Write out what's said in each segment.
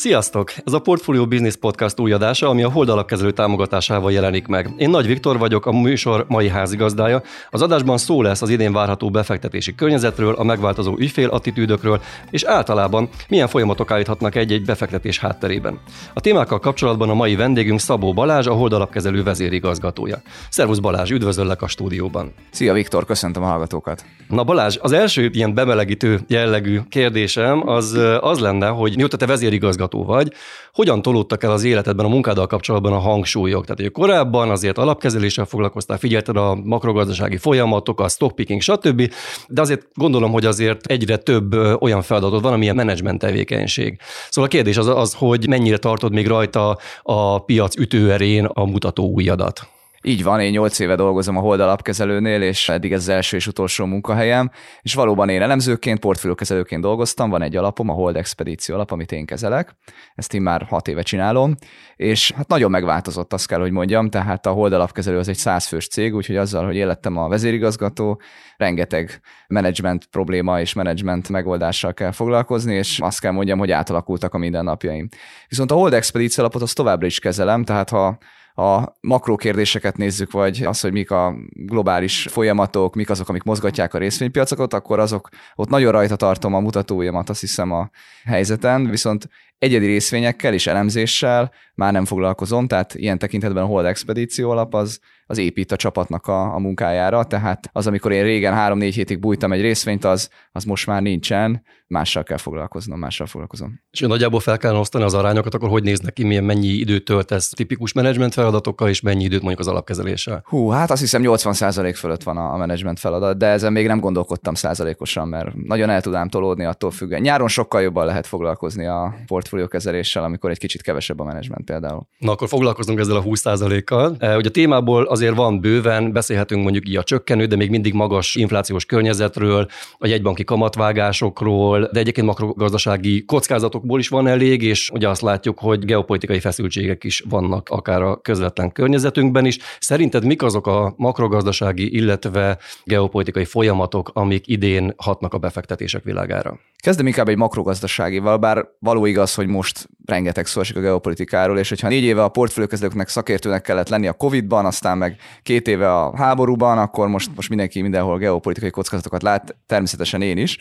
Sziasztok! Ez a Portfolio Business Podcast új adása, ami a Hold alapkezelő támogatásával jelenik meg. Én Nagy Viktor vagyok, a műsor mai házigazdája. Az adásban szó lesz az idén várható befektetési környezetről, a megváltozó ügyfél attitűdökről, és általában milyen folyamatok állíthatnak egy-egy befektetés hátterében. A témákkal kapcsolatban a mai vendégünk Szabó Balázs, a Hold alapkezelő vezérigazgatója. Szervusz Balázs, üdvözöllek a stúdióban. Szia Viktor, köszöntöm a hallgatókat. Na Balázs, az első ilyen bemelegítő jellegű kérdésem az az lenne, hogy mióta te vezérigazgató igazgató vagy, hogyan tolódtak el az életedben a munkáddal kapcsolatban a hangsúlyok? Tehát, hogy korábban azért alapkezeléssel foglalkoztál, figyelted a makrogazdasági folyamatok, a stockpicking, stb., de azért gondolom, hogy azért egyre több olyan feladatod van, amilyen menedzsment tevékenység. Szóval a kérdés az az, hogy mennyire tartod még rajta a piac ütőerén a mutató újadat? Így van, én 8 éve dolgozom a Hold alapkezelőnél, és eddig ez az első és utolsó munkahelyem, és valóban én elemzőként, portfóliókezelőként dolgoztam, van egy alapom, a Hold Expedíció alap, amit én kezelek, ezt én már 6 éve csinálom, és hát nagyon megváltozott, azt kell, hogy mondjam, tehát a Hold alapkezelő az egy százfős cég, úgyhogy azzal, hogy élettem a vezérigazgató, rengeteg menedzsment probléma és menedzsment megoldással kell foglalkozni, és azt kell mondjam, hogy átalakultak a mindennapjaim. Viszont a Hold Expedíció alapot azt továbbra is kezelem, tehát ha a makrokérdéseket nézzük, vagy az, hogy mik a globális folyamatok, mik azok, amik mozgatják a részvénypiacokat, akkor azok ott nagyon rajta tartom a mutatóimat, azt hiszem a helyzeten, viszont egyedi részvényekkel és elemzéssel már nem foglalkozom, tehát ilyen tekintetben a Hold Expedíció alap az, az épít a csapatnak a, a munkájára, tehát az, amikor én régen három-négy hétig bújtam egy részvényt, az, az most már nincsen, mással kell foglalkoznom, mással foglalkozom. És nagyjából fel kell osztani az arányokat, akkor hogy néznek ki, milyen mennyi időt töltesz tipikus menedzsment feladatokkal, és mennyi időt mondjuk az alapkezeléssel? Hú, hát azt hiszem 80% fölött van a, a menedzsment feladat, de ezen még nem gondolkodtam százalékosan, mert nagyon el tudám tolódni attól függően. Nyáron sokkal jobban lehet foglalkozni a portfóliókezeléssel, amikor egy kicsit kevesebb a menedzsment például. Na akkor foglalkozunk ezzel a 20%-kal. E, ugye a témából azért van bőven, beszélhetünk mondjuk így a csökkenő, de még mindig magas inflációs környezetről, a jegybanki kamatvágásokról, de egyébként makrogazdasági kockázatokból is van elég, és ugye azt látjuk, hogy geopolitikai feszültségek is vannak akár a közvetlen környezetünkben is. Szerinted mik azok a makrogazdasági, illetve geopolitikai folyamatok, amik idén hatnak a befektetések világára? Kezdem inkább egy makrogazdaságival, bár való igaz, hogy most rengeteg szó esik a geopolitikáról, és hogyha négy éve a portfóliókezelőknek szakértőnek kellett lenni a Covid-ban, aztán meg két éve a háborúban, akkor most, most mindenki mindenhol geopolitikai kockázatokat lát, természetesen én is.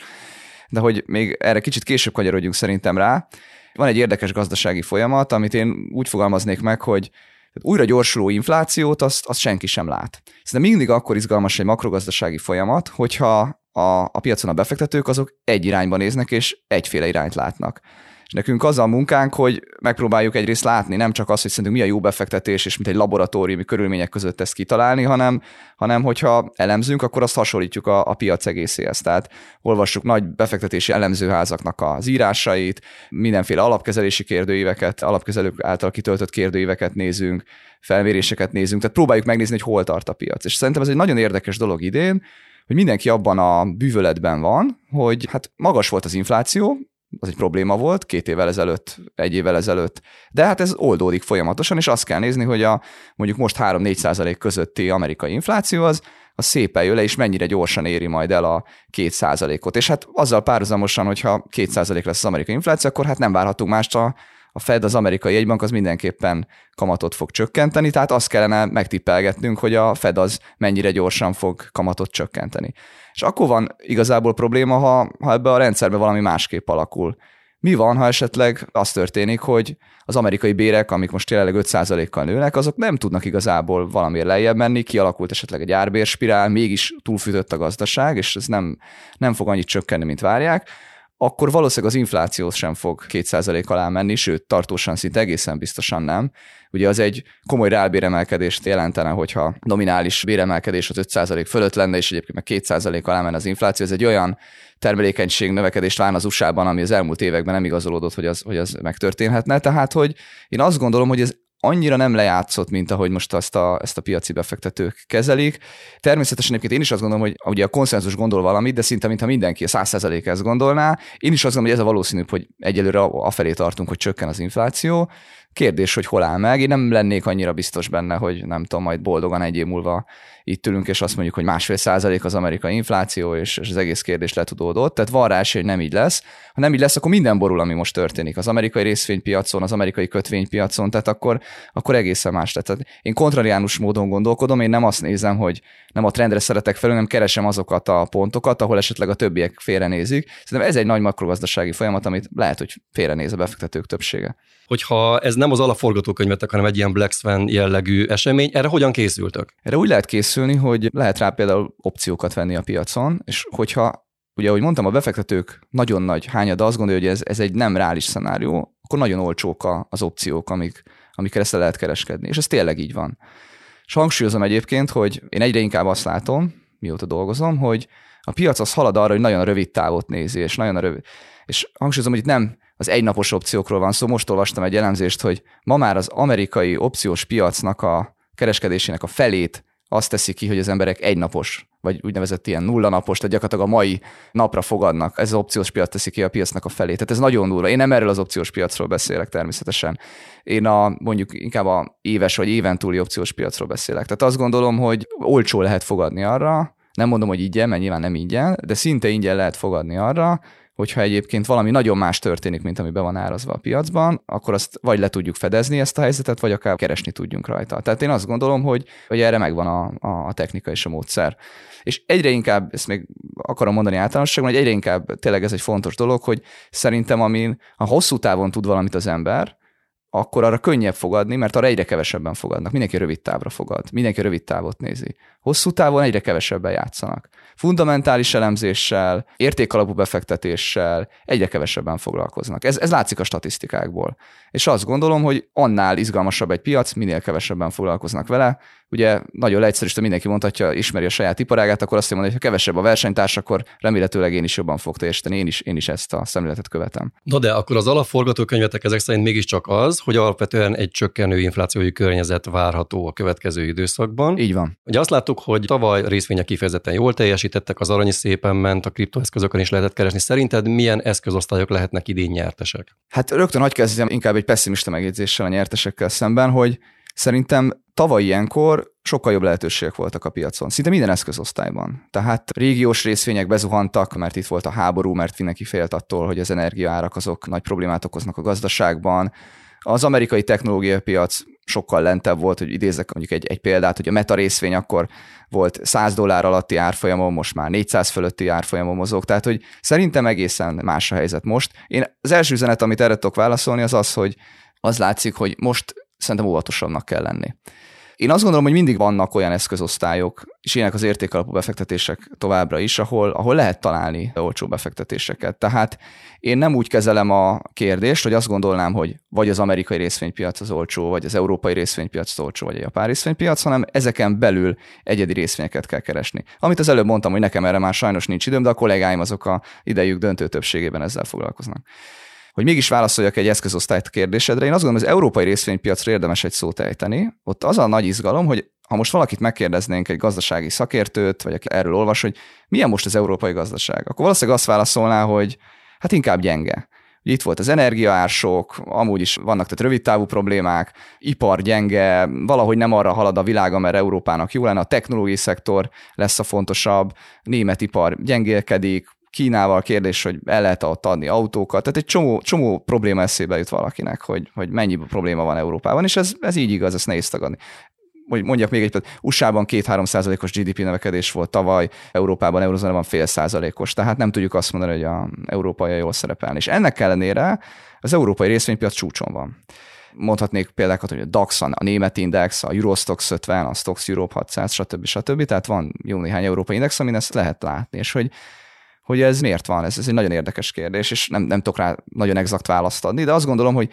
De hogy még erre kicsit később kanyarodjunk szerintem rá, van egy érdekes gazdasági folyamat, amit én úgy fogalmaznék meg, hogy újra gyorsuló inflációt azt, azt senki sem lát. Szerintem mindig akkor izgalmas egy makrogazdasági folyamat, hogyha a, a piacon a befektetők azok egy irányba néznek, és egyféle irányt látnak. És nekünk az a munkánk, hogy megpróbáljuk egyrészt látni, nem csak azt, hogy szerintünk mi a jó befektetés, és mint egy laboratóriumi körülmények között ezt kitalálni, hanem, hanem hogyha elemzünk, akkor azt hasonlítjuk a, a piac egészéhez. Tehát olvassuk nagy befektetési elemzőházaknak az írásait, mindenféle alapkezelési kérdőíveket, alapkezelők által kitöltött kérdőíveket nézünk, felméréseket nézünk, tehát próbáljuk megnézni, hogy hol tart a piac. És szerintem ez egy nagyon érdekes dolog idén, hogy mindenki abban a bűvöletben van, hogy hát magas volt az infláció, az egy probléma volt két évvel ezelőtt, egy évvel ezelőtt, de hát ez oldódik folyamatosan, és azt kell nézni, hogy a mondjuk most 3-4 százalék közötti amerikai infláció az, az szépen jön le, és mennyire gyorsan éri majd el a 2 százalékot. És hát azzal párhuzamosan, hogyha 2 százalék lesz az amerikai infláció, akkor hát nem várhatunk mást a a Fed, az amerikai jegybank az mindenképpen kamatot fog csökkenteni, tehát azt kellene megtippelgetnünk, hogy a Fed az mennyire gyorsan fog kamatot csökkenteni. És akkor van igazából probléma, ha, ha ebbe a rendszerbe valami másképp alakul. Mi van, ha esetleg az történik, hogy az amerikai bérek, amik most jelenleg 5%-kal nőnek, azok nem tudnak igazából valamiért lejjebb menni, kialakult esetleg egy árbérspirál, mégis túlfűtött a gazdaság, és ez nem, nem fog annyit csökkenni, mint várják, akkor valószínűleg az infláció sem fog 2% alá menni, sőt, tartósan szinte egészen biztosan nem. Ugye az egy komoly reálbéremelkedést jelentene, hogyha nominális béremelkedés az 5% fölött lenne, és egyébként meg 2% alá menne az infláció. Ez egy olyan termelékenység növekedést várna az USA-ban, ami az elmúlt években nem igazolódott, hogy az, hogy az megtörténhetne. Tehát, hogy én azt gondolom, hogy ez annyira nem lejátszott, mint ahogy most azt a, ezt a piaci befektetők kezelik. Természetesen egyébként én is azt gondolom, hogy ugye a konszenzus gondol valamit, de szinte mintha mindenki a 100% ezt gondolná. Én is azt gondolom, hogy ez a valószínűbb, hogy egyelőre afelé tartunk, hogy csökken az infláció, Kérdés, hogy hol áll meg. Én nem lennék annyira biztos benne, hogy nem tudom, majd boldogan egy év múlva itt ülünk, és azt mondjuk, hogy másfél százalék az amerikai infláció, és, és az egész kérdés letudódott. Tehát van rá hogy nem így lesz. Ha nem így lesz, akkor minden borul, ami most történik. Az amerikai részvénypiacon, az amerikai kötvénypiacon, tehát akkor, akkor egészen más. Tehát én kontrariánus módon gondolkodom, én nem azt nézem, hogy nem a trendre szeretek fel, hanem keresem azokat a pontokat, ahol esetleg a többiek félrenézik. Szerintem ez egy nagy makrogazdasági folyamat, amit lehet, hogy félrenéz a befektetők többsége hogyha ez nem az alapforgatókönyvetek, hanem egy ilyen Black Swan jellegű esemény, erre hogyan készültök? Erre úgy lehet készülni, hogy lehet rá például opciókat venni a piacon, és hogyha ugye, ahogy mondtam, a befektetők nagyon nagy hányada azt gondolja, hogy ez, ez egy nem reális szenárió, akkor nagyon olcsók az opciók, amik, amikkel ezt lehet kereskedni. És ez tényleg így van. És hangsúlyozom egyébként, hogy én egyre inkább azt látom, mióta dolgozom, hogy a piac az halad arra, hogy nagyon rövid távot nézi, és nagyon a rövid. És hangsúlyozom, hogy itt nem az egynapos opciókról van szó. Most olvastam egy elemzést, hogy ma már az amerikai opciós piacnak a kereskedésének a felét azt teszi ki, hogy az emberek egynapos, vagy úgynevezett ilyen nulla napos, tehát gyakorlatilag a mai napra fogadnak. Ez az opciós piac teszi ki a piacnak a felét. Tehát ez nagyon durva. Én nem erről az opciós piacról beszélek természetesen. Én a mondjuk inkább a éves vagy éven túli opciós piacról beszélek. Tehát azt gondolom, hogy olcsó lehet fogadni arra, nem mondom, hogy ingyen, mert nyilván nem ingyen, de szinte ingyen lehet fogadni arra, hogyha egyébként valami nagyon más történik, mint ami be van árazva a piacban, akkor azt vagy le tudjuk fedezni ezt a helyzetet, vagy akár keresni tudjunk rajta. Tehát én azt gondolom, hogy, hogy erre megvan a, a, technika és a módszer. És egyre inkább, ezt még akarom mondani általánosságban, hogy egyre inkább tényleg ez egy fontos dolog, hogy szerintem amin a hosszú távon tud valamit az ember, akkor arra könnyebb fogadni, mert arra egyre kevesebben fogadnak. Mindenki rövid távra fogad, mindenki rövid távot nézi. Hosszú távon egyre kevesebben játszanak. Fundamentális elemzéssel, értékalapú befektetéssel egyre kevesebben foglalkoznak. Ez, ez látszik a statisztikákból. És azt gondolom, hogy annál izgalmasabb egy piac, minél kevesebben foglalkoznak vele, ugye nagyon leegyszerűsítve mindenki mondhatja, ismeri a saját iparágát, akkor azt mondja, hogy ha kevesebb a versenytárs, akkor remélhetőleg én is jobban fog teljesíteni, én is, én is ezt a szemléletet követem. Na de akkor az alapforgatókönyvetek ezek szerint mégiscsak az, hogy alapvetően egy csökkenő inflációi környezet várható a következő időszakban. Így van. Ugye azt láttuk, hogy tavaly részvények kifejezetten jól teljesítettek, az arany is szépen ment, a kriptoeszközökön is lehetett keresni. Szerinted milyen eszközosztályok lehetnek idén nyertesek? Hát rögtön hogy kezdjem inkább egy pessimista megjegyzéssel a nyertesekkel szemben, hogy Szerintem tavaly ilyenkor sokkal jobb lehetőségek voltak a piacon, szinte minden eszközosztályban. Tehát régiós részvények bezuhantak, mert itt volt a háború, mert mindenki félt attól, hogy az energiaárak azok nagy problémát okoznak a gazdaságban. Az amerikai technológiai piac sokkal lentebb volt, hogy idézek mondjuk egy, egy példát, hogy a meta részvény akkor volt 100 dollár alatti árfolyamon, most már 400 fölötti árfolyamon mozog, tehát hogy szerintem egészen más a helyzet most. Én az első üzenet, amit erre tudok válaszolni, az az, hogy az látszik, hogy most szerintem óvatosabbnak kell lenni. Én azt gondolom, hogy mindig vannak olyan eszközosztályok, és ilyenek az értékalapú befektetések továbbra is, ahol, ahol lehet találni olcsó befektetéseket. Tehát én nem úgy kezelem a kérdést, hogy azt gondolnám, hogy vagy az amerikai részvénypiac az olcsó, vagy az európai részvénypiac az olcsó, vagy a japán részvénypiac, hanem ezeken belül egyedi részvényeket kell keresni. Amit az előbb mondtam, hogy nekem erre már sajnos nincs időm, de a kollégáim azok a idejük döntő többségében ezzel foglalkoznak hogy mégis válaszoljak egy eszközosztályt kérdésedre. Én azt gondolom, hogy az európai részvénypiacra érdemes egy szót ejteni. Ott az a nagy izgalom, hogy ha most valakit megkérdeznénk, egy gazdasági szakértőt, vagy aki erről olvas, hogy milyen most az európai gazdaság, akkor valószínűleg azt válaszolná, hogy hát inkább gyenge. Ugye itt volt az energiaársok, amúgy is vannak tehát rövidtávú problémák, ipar gyenge, valahogy nem arra halad a világ, mert Európának jó lenne, a technológiai szektor lesz a fontosabb, német ipar gyengélkedik, Kínával kérdés, hogy el lehet ott adni autókat, tehát egy csomó, csomó probléma eszébe jut valakinek, hogy, hogy mennyi probléma van Európában, és ez, ez így igaz, ezt nehéz tagadni mondjak még egy, USA-ban 2-3 százalékos GDP növekedés volt tavaly, Európában, Eurozónában fél százalékos, tehát nem tudjuk azt mondani, hogy a európai jól szerepelni. És ennek ellenére az európai részvénypiac csúcson van. Mondhatnék példákat, hogy a DAX, a német index, a Eurostox 50, a Stox Europe 600, stb. stb. Tehát van jó néhány európai index, amin ezt lehet látni, és hogy hogy ez miért van, ez, ez egy nagyon érdekes kérdés, és nem, nem tudok rá nagyon exakt választ adni, de azt gondolom, hogy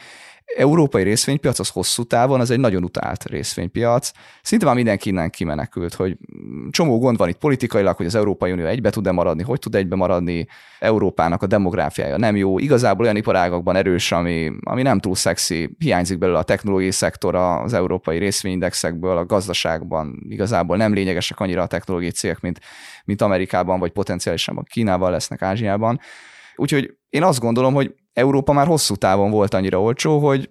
európai részvénypiac az hosszú távon, az egy nagyon utált részvénypiac. Szinte már mindenki innen kimenekült, hogy csomó gond van itt politikailag, hogy az Európai Unió egybe tud-e maradni, hogy tud egybe maradni, Európának a demográfiája nem jó, igazából olyan iparágakban erős, ami, ami nem túl szexi, hiányzik belőle a technológiai szektor az európai részvényindexekből, a gazdaságban igazából nem lényegesek annyira a technológiai cégek, mint, mint Amerikában, vagy potenciálisan Kínával lesznek Ázsiában. Úgyhogy én azt gondolom, hogy Európa már hosszú távon volt annyira olcsó, hogy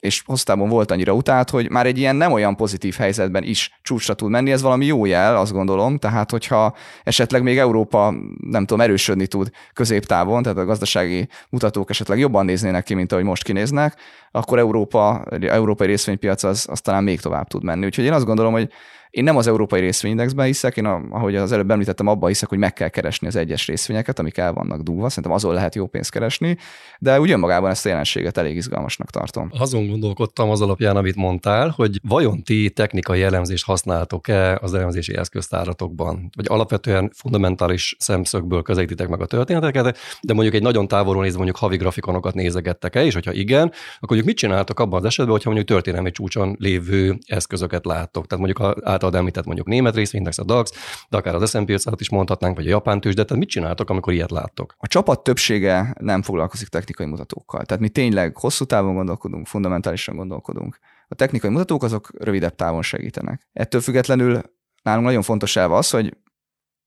és hosszában volt annyira utált, hogy már egy ilyen nem olyan pozitív helyzetben is csúcsra tud menni, ez valami jó jel, azt gondolom, tehát hogyha esetleg még Európa, nem tudom, erősödni tud középtávon, tehát a gazdasági mutatók esetleg jobban néznének ki, mint ahogy most kinéznek, akkor Európa, európai részvénypiac az, az talán még tovább tud menni. Úgyhogy én azt gondolom, hogy én nem az európai részvényindexben hiszek, én a, ahogy az előbb említettem, abban hiszek, hogy meg kell keresni az egyes részvényeket, amik el vannak dugva, szerintem azon lehet jó pénzt keresni, de úgy önmagában ezt a jelenséget elég izgalmasnak tartom. Azon gondolkodtam az alapján, amit mondtál, hogy vajon ti technikai elemzést használtok-e az elemzési eszköztáratokban, vagy alapvetően fundamentális szemszögből közelítitek meg a történeteket, de mondjuk egy nagyon távolról nézve mondjuk havi grafikonokat nézegettek-e, és hogyha igen, akkor mondjuk mit csináltok abban az esetben, hogyha mondjuk történelmi csúcson lévő eszközöket láttok. Tehát mondjuk a általad említett mondjuk német részvényindex, a DAX, de akár az S&P 500 is mondhatnánk, vagy a japán tőzsde, tehát mit csináltok, amikor ilyet láttok? A csapat többsége nem foglalkozik technikai mutatókkal. Tehát mi tényleg hosszú távon gondolkodunk, fundamentálisan gondolkodunk. A technikai mutatók azok rövidebb távon segítenek. Ettől függetlenül nálunk nagyon fontos elve az, hogy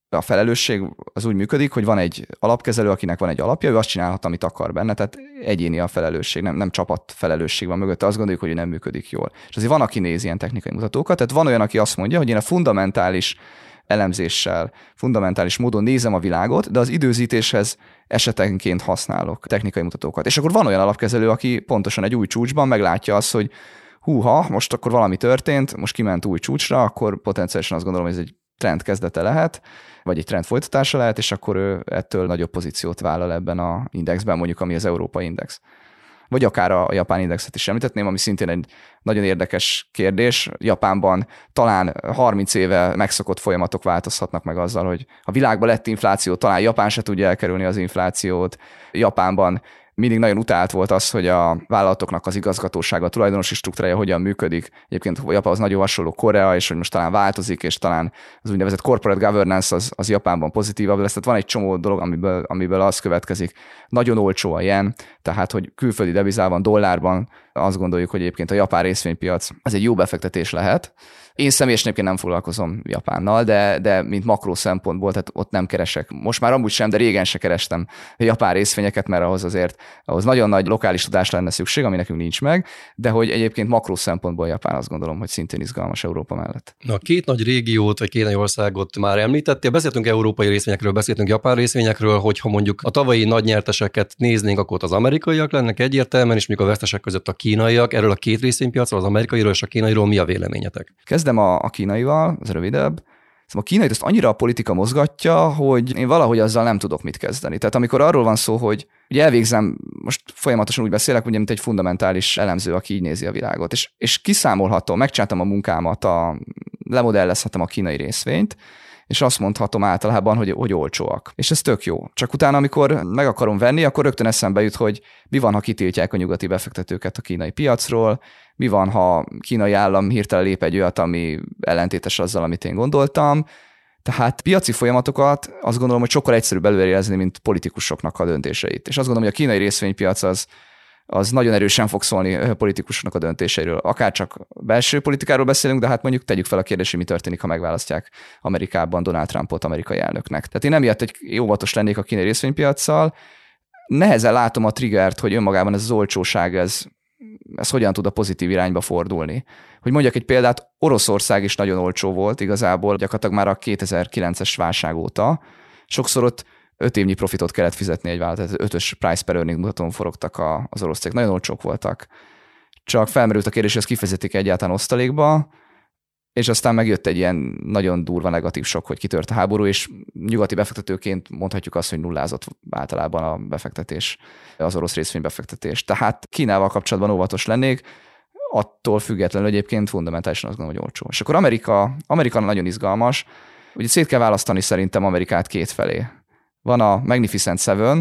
a felelősség az úgy működik, hogy van egy alapkezelő, akinek van egy alapja, ő azt csinálhat, amit akar benne, tehát egyéni a felelősség, nem, nem csapat felelősség van mögötte, azt gondoljuk, hogy nem működik jól. És azért van, aki néz ilyen technikai mutatókat, tehát van olyan, aki azt mondja, hogy én a fundamentális elemzéssel, fundamentális módon nézem a világot, de az időzítéshez esetenként használok technikai mutatókat. És akkor van olyan alapkezelő, aki pontosan egy új csúcsban meglátja azt, hogy húha, most akkor valami történt, most kiment új csúcsra, akkor potenciálisan azt gondolom, hogy ez egy trend kezdete lehet, vagy egy trend folytatása lehet, és akkor ő ettől nagyobb pozíciót vállal ebben a indexben, mondjuk ami az Európai Index. Vagy akár a japán indexet is említetném, ami szintén egy nagyon érdekes kérdés. Japánban talán 30 éve megszokott folyamatok változhatnak meg azzal, hogy a világban lett infláció, talán Japán se tudja elkerülni az inflációt. Japánban mindig nagyon utált volt az, hogy a vállalatoknak az igazgatósága, a tulajdonosi struktúrája hogyan működik. Egyébként Japán az nagyon hasonló Korea, és hogy most talán változik, és talán az úgynevezett corporate governance az, az Japánban pozitívabb lesz. Tehát van egy csomó dolog, amiből, amiből az következik. Nagyon olcsó a yen, tehát hogy külföldi devizában, dollárban azt gondoljuk, hogy egyébként a japán részvénypiac az egy jó befektetés lehet, én személyesen nem foglalkozom Japánnal, de, de mint makró szempontból, tehát ott nem keresek. Most már amúgy sem, de régen se kerestem japán részvényeket, mert ahhoz azért ahhoz nagyon nagy lokális tudás lenne szükség, ami nekünk nincs meg, de hogy egyébként makró szempontból Japán azt gondolom, hogy szintén izgalmas Európa mellett. Na, két nagy régiót, vagy két nagy országot már említettél. Beszéltünk európai részvényekről, beszéltünk japán részvényekről, hogyha mondjuk a tavalyi nagy nyerteseket néznénk, akkor az amerikaiak lennek egyértelműen, és mondjuk a vesztesek között a kínaiak. Erről a két részvénypiacról, az amerikairól és a kínairól mi a véleményetek? Kezd kezdem a, a kínaival, az rövidebb, Szóval a kínait azt annyira a politika mozgatja, hogy én valahogy azzal nem tudok mit kezdeni. Tehát amikor arról van szó, hogy ugye elvégzem, most folyamatosan úgy beszélek, ugye, mint egy fundamentális elemző, aki így nézi a világot, és, és kiszámolhatom, megcsináltam a munkámat, a, lemodellezhetem a kínai részvényt, és azt mondhatom általában, hogy, hogy olcsóak. És ez tök jó. Csak utána, amikor meg akarom venni, akkor rögtön eszembe jut, hogy mi van, ha kitiltják a nyugati befektetőket a kínai piacról, mi van, ha kínai állam hirtelen lép egy olyat, ami ellentétes azzal, amit én gondoltam. Tehát piaci folyamatokat azt gondolom, hogy sokkal egyszerűbb előrejelzni, mint politikusoknak a döntéseit. És azt gondolom, hogy a kínai részvénypiac az, az nagyon erősen fog szólni politikusoknak a döntéseiről. Akár csak belső politikáról beszélünk, de hát mondjuk tegyük fel a kérdést, mi történik, ha megválasztják Amerikában Donald Trumpot amerikai elnöknek. Tehát én emiatt egy óvatos lennék a kínai részvénypiacsal. Nehezen látom a triggert, hogy önmagában ez az olcsóság, ez ez hogyan tud a pozitív irányba fordulni. Hogy mondjak egy példát, Oroszország is nagyon olcsó volt igazából, gyakorlatilag már a 2009-es válság óta. Sokszor ott öt évnyi profitot kellett fizetni egy vállalat, ötös price per earning mutatón forogtak az orosz cégek. Nagyon olcsók voltak. Csak felmerült a kérdés, hogy ezt kifizetik egyáltalán osztalékba, és aztán megjött egy ilyen nagyon durva negatív sok, hogy kitört a háború, és nyugati befektetőként mondhatjuk azt, hogy nullázott általában a befektetés, az orosz részvénybefektetés. Tehát Kínával kapcsolatban óvatos lennék, attól függetlenül egyébként fundamentálisan azt gondolom, hogy olcsó. És akkor Amerika, Amerika nagyon izgalmas, ugye szét kell választani szerintem Amerikát két felé. Van a Magnificent Seven,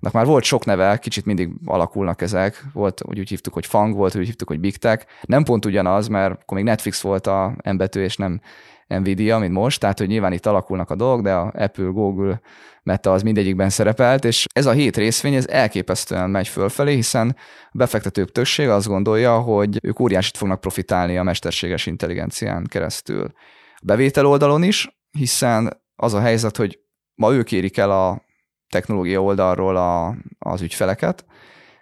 annak már volt sok neve, kicsit mindig alakulnak ezek. Volt, úgy, úgy hívtuk, hogy Fang, volt, úgy hívtuk, hogy Big Tech. Nem pont ugyanaz, mert akkor még Netflix volt a embetű, és nem Nvidia, mint most, tehát hogy nyilván itt alakulnak a dolgok, de a Apple, Google, Meta az mindegyikben szerepelt, és ez a hét részvény, ez elképesztően megy fölfelé, hiszen a befektetők többség azt gondolja, hogy ők óriásit fognak profitálni a mesterséges intelligencián keresztül. A bevétel oldalon is, hiszen az a helyzet, hogy ma ők érik el a technológia oldalról a, az ügyfeleket,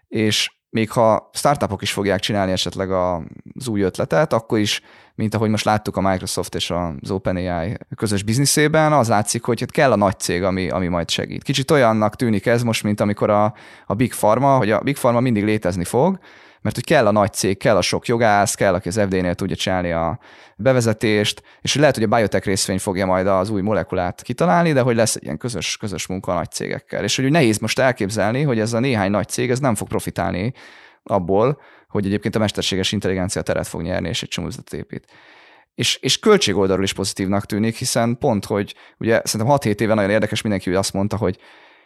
és még ha startupok is fogják csinálni esetleg az új ötletet, akkor is, mint ahogy most láttuk a Microsoft és az OpenAI közös bizniszében, az látszik, hogy hát kell a nagy cég, ami, ami majd segít. Kicsit olyannak tűnik ez most, mint amikor a, a Big Pharma, hogy a Big Pharma mindig létezni fog, mert hogy kell a nagy cég, kell a sok jogász, kell, aki az FDA-nél tudja csinálni a bevezetést, és lehet, hogy a biotech részvény fogja majd az új molekulát kitalálni, de hogy lesz egy ilyen közös, közös munka a nagy cégekkel. És hogy nehéz most elképzelni, hogy ez a néhány nagy cég ez nem fog profitálni abból, hogy egyébként a mesterséges intelligencia teret fog nyerni, és egy csomó épít. És, és költségoldalról is pozitívnak tűnik, hiszen pont, hogy ugye szerintem 6-7 éve nagyon érdekes, mindenki azt mondta, hogy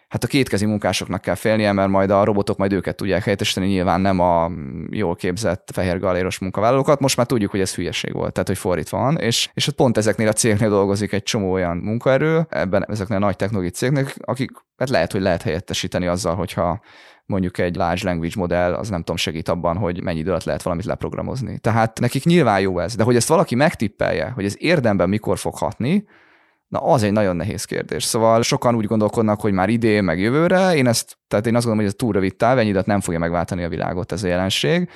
hát a kétkezi munkásoknak kell félnie, mert majd a robotok majd őket tudják helyettesíteni, nyilván nem a jól képzett fehér galéros munkavállalókat. Most már tudjuk, hogy ez hülyeség volt, tehát hogy fordítva van, és, és ott pont ezeknél a cégnél dolgozik egy csomó olyan munkaerő, ebben ezeknél a nagy technológiai cégnek, akik hát lehet, hogy lehet helyettesíteni azzal, hogyha mondjuk egy large language modell, az nem tudom, segít abban, hogy mennyi idő alatt lehet valamit leprogramozni. Tehát nekik nyilván jó ez, de hogy ezt valaki megtippelje, hogy ez érdemben mikor fog hatni, Na, az egy nagyon nehéz kérdés. Szóval sokan úgy gondolkodnak, hogy már idén, meg jövőre. Én ezt, tehát én azt gondolom, hogy ez túl rövid táv, ennyi nem fogja megváltani a világot ez a jelenség.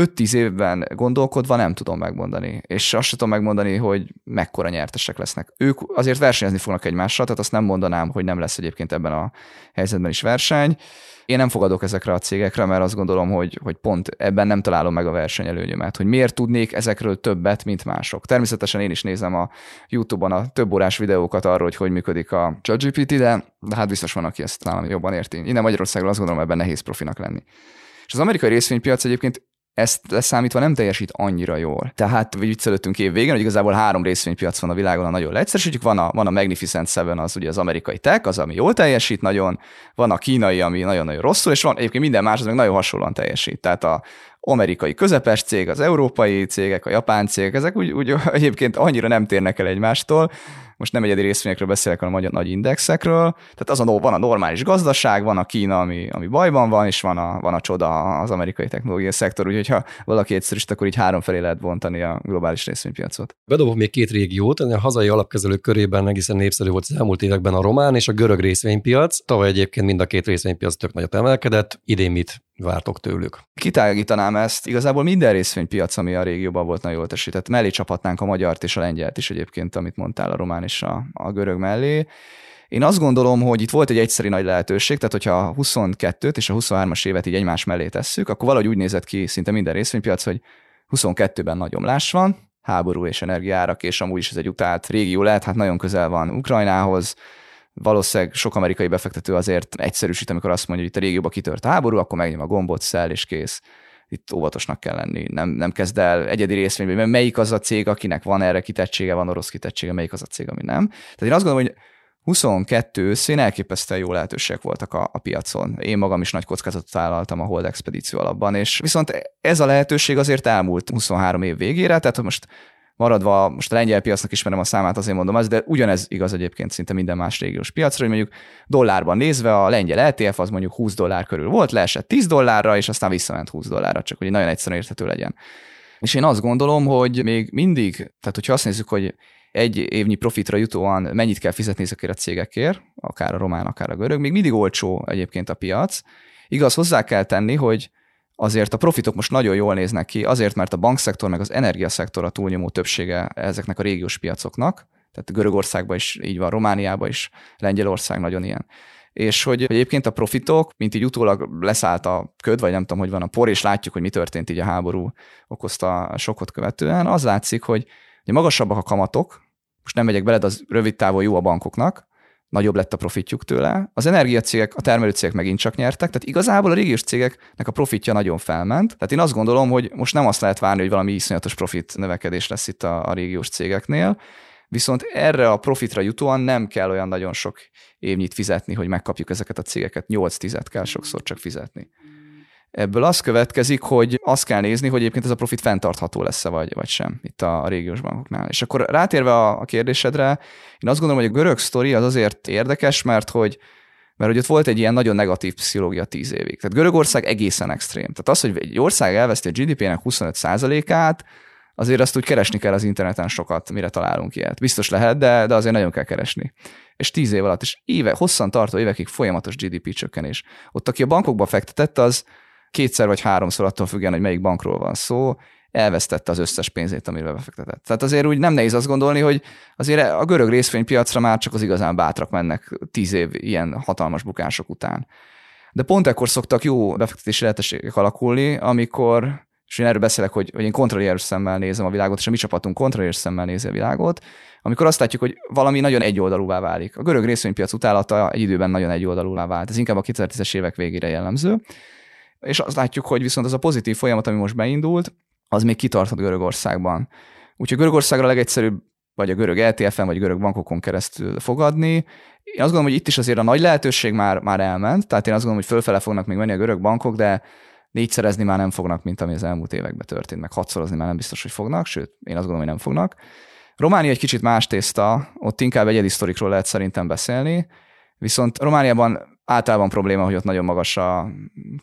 5-10 évben gondolkodva nem tudom megmondani. És azt sem tudom megmondani, hogy mekkora nyertesek lesznek. Ők azért versenyezni fognak egymással, tehát azt nem mondanám, hogy nem lesz egyébként ebben a helyzetben is verseny. Én nem fogadok ezekre a cégekre, mert azt gondolom, hogy, hogy pont ebben nem találom meg a versenyelőnyömet, hogy miért tudnék ezekről többet, mint mások. Természetesen én is nézem a YouTube-on a több órás videókat arról, hogy hogy működik a ChatGPT, de, de hát biztos van, aki ezt nálam jobban érti. Innen Magyarországról azt gondolom, ebben nehéz profinak lenni. És az amerikai részvénypiac egyébként ezt leszámítva nem teljesít annyira jól. Tehát viccelődtünk év végén, hogy igazából három részvénypiac van a világon, a nagyon leegyszerűsítjük. Van a, van a Magnificent Seven, az ugye az amerikai tech, az, ami jól teljesít nagyon, van a kínai, ami nagyon-nagyon rosszul, és van egyébként minden más, az meg nagyon hasonlóan teljesít. Tehát a, amerikai közepes cég, az európai cégek, a japán cégek, ezek úgy, úgy egyébként annyira nem térnek el egymástól, most nem egyedi részvényekről beszélek, hanem a nagy indexekről. Tehát az a, van a normális gazdaság, van a Kína, ami, ami bajban van, és van a, van a csoda az amerikai technológiai szektor, úgyhogy ha valaki egyszerűsít, akkor így három felé lehet bontani a globális részvénypiacot. Bedobok még két régiót, a hazai alapkezelők körében egészen népszerű volt az elmúlt években a román és a görög részvénypiac. Tavaly egyébként mind a két részvénypiac tök nagyot emelkedett. Idén mit vártok tőlük? Kitágítanám ezt. Igazából minden részvénypiac, ami a régióban volt nagyon jól tesített. Mellé csaphatnánk a magyart és a lengyelt is egyébként, amit mondtál a román és a, a görög mellé. Én azt gondolom, hogy itt volt egy egyszeri nagy lehetőség, tehát hogyha a 22-t és a 23-as évet így egymás mellé tesszük, akkor valahogy úgy nézett ki szinte minden részvénypiac, hogy 22-ben nagy omlás van, háború és energiárak, és amúgy is ez egy utált régió lehet, hát nagyon közel van Ukrajnához, valószínűleg sok amerikai befektető azért egyszerűsít, amikor azt mondja, hogy itt a régióban kitört a háború, akkor megnyom a gombot, szel és kész. Itt óvatosnak kell lenni. Nem, nem kezd el egyedi részvényben, mert melyik az a cég, akinek van erre kitettsége, van orosz kitettsége, melyik az a cég, ami nem. Tehát én azt gondolom, hogy 22 őszén elképesztően jó lehetőségek voltak a, a piacon. Én magam is nagy kockázatot vállaltam a Hold Expedíció alapban, és viszont ez a lehetőség azért elmúlt 23 év végére, tehát most maradva, most a lengyel piacnak ismerem a számát, azért mondom az, de ugyanez igaz egyébként szinte minden más régiós piacra, hogy mondjuk dollárban nézve a lengyel LTF az mondjuk 20 dollár körül volt, leesett 10 dollárra, és aztán visszament 20 dollárra, csak hogy nagyon egyszerűen érthető legyen. És én azt gondolom, hogy még mindig, tehát hogyha azt nézzük, hogy egy évnyi profitra jutóan mennyit kell fizetni ezekért a cégekért, akár a román, akár a görög, még mindig olcsó egyébként a piac. Igaz, hozzá kell tenni, hogy azért a profitok most nagyon jól néznek ki, azért, mert a bankszektor meg az energiaszektor a túlnyomó többsége ezeknek a régiós piacoknak, tehát Görögországban is így van, Romániában is, Lengyelország nagyon ilyen. És hogy egyébként a profitok, mint így utólag leszállt a köd, vagy nem tudom, hogy van a por, és látjuk, hogy mi történt így a háború okozta sokot követően, az látszik, hogy magasabbak a kamatok, most nem megyek bele, de az rövid távon jó a bankoknak, nagyobb lett a profitjuk tőle. Az energiacégek, a termelőcégek megint csak nyertek, tehát igazából a régiós cégeknek a profitja nagyon felment. Tehát én azt gondolom, hogy most nem azt lehet várni, hogy valami iszonyatos profit növekedés lesz itt a, a régiós cégeknél, viszont erre a profitra jutóan nem kell olyan nagyon sok évnyit fizetni, hogy megkapjuk ezeket a cégeket. 8-10 kell sokszor csak fizetni. Ebből az következik, hogy azt kell nézni, hogy egyébként ez a profit fenntartható lesz-e vagy, vagy sem itt a, a régiós bankoknál. És akkor rátérve a, a kérdésedre, én azt gondolom, hogy a görög sztori az azért érdekes, mert hogy mert hogy ott volt egy ilyen nagyon negatív pszichológia tíz évig. Tehát Görögország egészen extrém. Tehát az, hogy egy ország elveszti a GDP-nek 25%-át, azért azt úgy keresni kell az interneten sokat, mire találunk ilyet. Biztos lehet, de, de azért nagyon kell keresni. És tíz év alatt, és éve, hosszan tartó évekig folyamatos GDP csökkenés. Ott, aki a bankokba fektetett, az kétszer vagy háromszor attól függően, hogy melyik bankról van szó, elvesztette az összes pénzét, amivel befektetett. Tehát azért úgy nem nehéz azt gondolni, hogy azért a görög részvénypiacra már csak az igazán bátrak mennek tíz év ilyen hatalmas bukások után. De pont ekkor szoktak jó befektetési lehetőségek alakulni, amikor és én erről beszélek, hogy, hogy én kontrollier szemmel nézem a világot, és a mi csapatunk kontrollier szemmel nézi a világot, amikor azt látjuk, hogy valami nagyon egyoldalúvá válik. A görög részvénypiac utálata egy időben nagyon egyoldalúvá vált. Ez inkább a 2010-es évek végére jellemző. És azt látjuk, hogy viszont az a pozitív folyamat, ami most beindult, az még kitartott Görögországban. Úgyhogy Görögországra legegyszerűbb vagy a görög LTF-en, vagy a görög bankokon keresztül fogadni. Én azt gondolom, hogy itt is azért a nagy lehetőség már, már elment, tehát én azt gondolom, hogy fölfele fognak még menni a görög bankok, de négyszerezni már nem fognak, mint ami az elmúlt években történt, meg hatszorozni már nem biztos, hogy fognak, sőt, én azt gondolom, hogy nem fognak. Románia egy kicsit más tészta, ott inkább egyedi sztorikról lehet szerintem beszélni, viszont Romániában általában probléma, hogy ott nagyon magas a,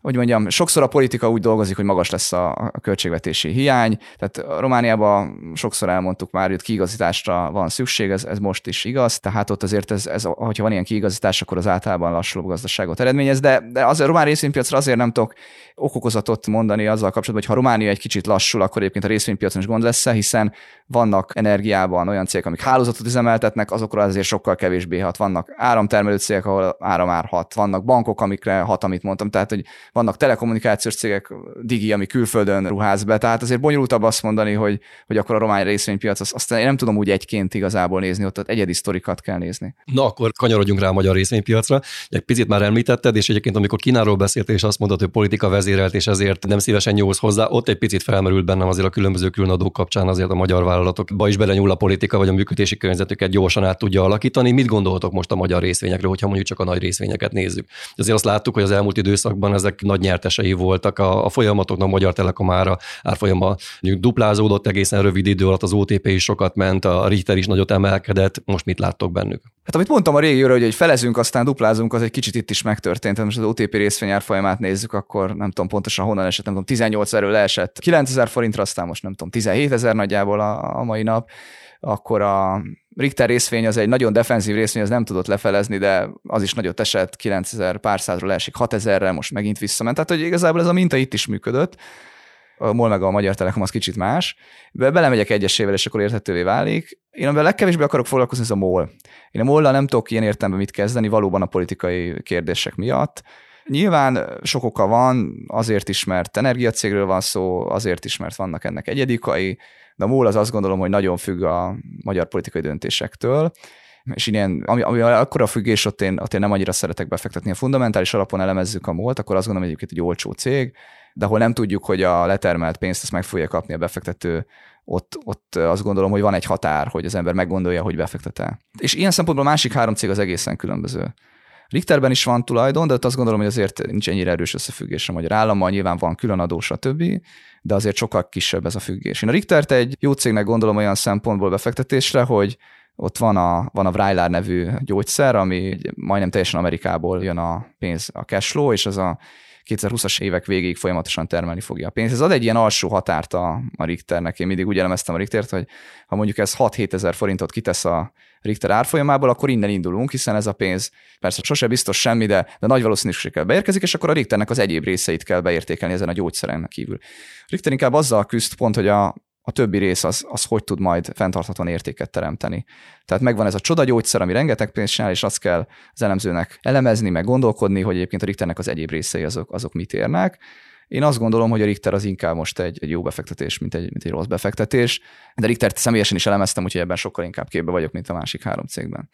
hogy mondjam, sokszor a politika úgy dolgozik, hogy magas lesz a, a költségvetési hiány, tehát Romániában sokszor elmondtuk már, hogy kiigazításra van szükség, ez, ez most is igaz, tehát ott azért ez, ez, hogyha van ilyen kiigazítás, akkor az általában lassuló gazdaságot eredményez, de, de az a román részvénypiacra azért nem tudok okokozatot mondani azzal kapcsolatban, hogy ha Románia egy kicsit lassul, akkor egyébként a részvénypiacon is gond lesz, hiszen vannak energiában olyan cégek, amik hálózatot üzemeltetnek, azokra azért sokkal kevésbé hat. Vannak áramtermelő cégek, ahol áram Vannak bankok, amikre hat, amit mondtam. Tehát, hogy vannak telekommunikációs cégek, Digi, ami külföldön ruház be. Tehát azért bonyolultabb azt mondani, hogy, hogy akkor a román részvénypiac, azt, azt én nem tudom úgy egyként igazából nézni, ott, ott egyedi sztorikat kell nézni. Na, akkor kanyarodjunk rá a magyar részvénypiacra. Egy picit már említetted, és egyébként amikor Kínáról beszéltél, és azt mondod, hogy politika vezérelt, és ezért nem szívesen nyúlsz hozzá, ott egy picit felmerült bennem azért a különböző különadók kapcsán azért a magyar vállalatokba is belenyúl a politika, vagy a működési környezetüket gyorsan át tudja alakítani. Mit gondoltok most a magyar részvényekről, hogyha mondjuk csak a nagy részvényeket nézzük? Azért azt láttuk, hogy az elmúlt időszakban ezek nagy nyertesei voltak a, a folyamatoknak, a Magyar Telekom ára árfolyama duplázódott egészen rövid idő alatt, az OTP is sokat ment, a Richter is nagyot emelkedett. Most mit láttok bennük? Hát amit mondtam a régióra, hogy, hogy felezünk, aztán duplázunk, az egy kicsit itt is megtörtént. Tehát most az OTP részvény árfolyamát nézzük, akkor nem tudom pontosan honnan esett, nem tudom, 18 erről leesett 9000 forintra, aztán most nem tudom, 17 ezer nagyjából a, a mai nap akkor a Richter részvény az egy nagyon defenzív részvény, az nem tudott lefelezni, de az is nagyot esett, 9000 pár százról esik 6000-re, most megint visszament. Tehát, hogy igazából ez a minta itt is működött. A MOL meg a Magyar Telekom az kicsit más. Be, belemegyek egyesével, és akkor érthetővé válik. Én amivel legkevésbé akarok foglalkozni, ez a MOL. Én a mol nem tudok ilyen értelemben mit kezdeni, valóban a politikai kérdések miatt. Nyilván sok oka van, azért is, mert energiacégről van szó, azért is, mert vannak ennek egyedikai, de a MOL az azt gondolom, hogy nagyon függ a magyar politikai döntésektől, és ilyen, ami, ami akkora függés, ott én, ott én nem annyira szeretek befektetni. A fundamentális alapon elemezzük a MOL-t, akkor azt gondolom, hogy egyébként egy olcsó cég, de ahol nem tudjuk, hogy a letermelt pénzt ezt meg fogja kapni a befektető, ott, ott azt gondolom, hogy van egy határ, hogy az ember meggondolja, hogy befektet el. És ilyen szempontból a másik három cég az egészen különböző. Richterben is van tulajdon, de azt gondolom, hogy azért nincs ennyire erős összefüggés a magyar állammal, nyilván van külön adó, stb., de azért sokkal kisebb ez a függés. Én a Richtert egy jó cégnek gondolom olyan szempontból befektetésre, hogy ott van a, van a Vrylár nevű gyógyszer, ami majdnem teljesen Amerikából jön a pénz, a cashflow, és az a 2020-as évek végéig folyamatosan termelni fogja a pénzt. Ez ad egy ilyen alsó határt a, a Richternek. Én mindig úgy elemeztem a Richtert, hogy ha mondjuk ez 6-7 ezer forintot kitesz a Richter árfolyamából, akkor innen indulunk, hiszen ez a pénz persze sose biztos semmi, de, de nagy valószínűséggel beérkezik, és akkor a Richternek az egyéb részeit kell beértékelni ezen a gyógyszeren kívül. Richter inkább azzal küzd pont, hogy a, a többi rész az, az hogy tud majd fenntarthatóan értéket teremteni. Tehát megvan ez a csoda gyógyszer, ami rengeteg pénzt csinál, és azt kell az elemzőnek elemezni, meg gondolkodni, hogy egyébként a Richternek az egyéb részei azok, azok mit érnek. Én azt gondolom, hogy a Richter az inkább most egy, egy jó befektetés, mint egy, mint egy rossz befektetés, de Richtert személyesen is elemeztem, úgyhogy ebben sokkal inkább képbe vagyok, mint a másik három cégben.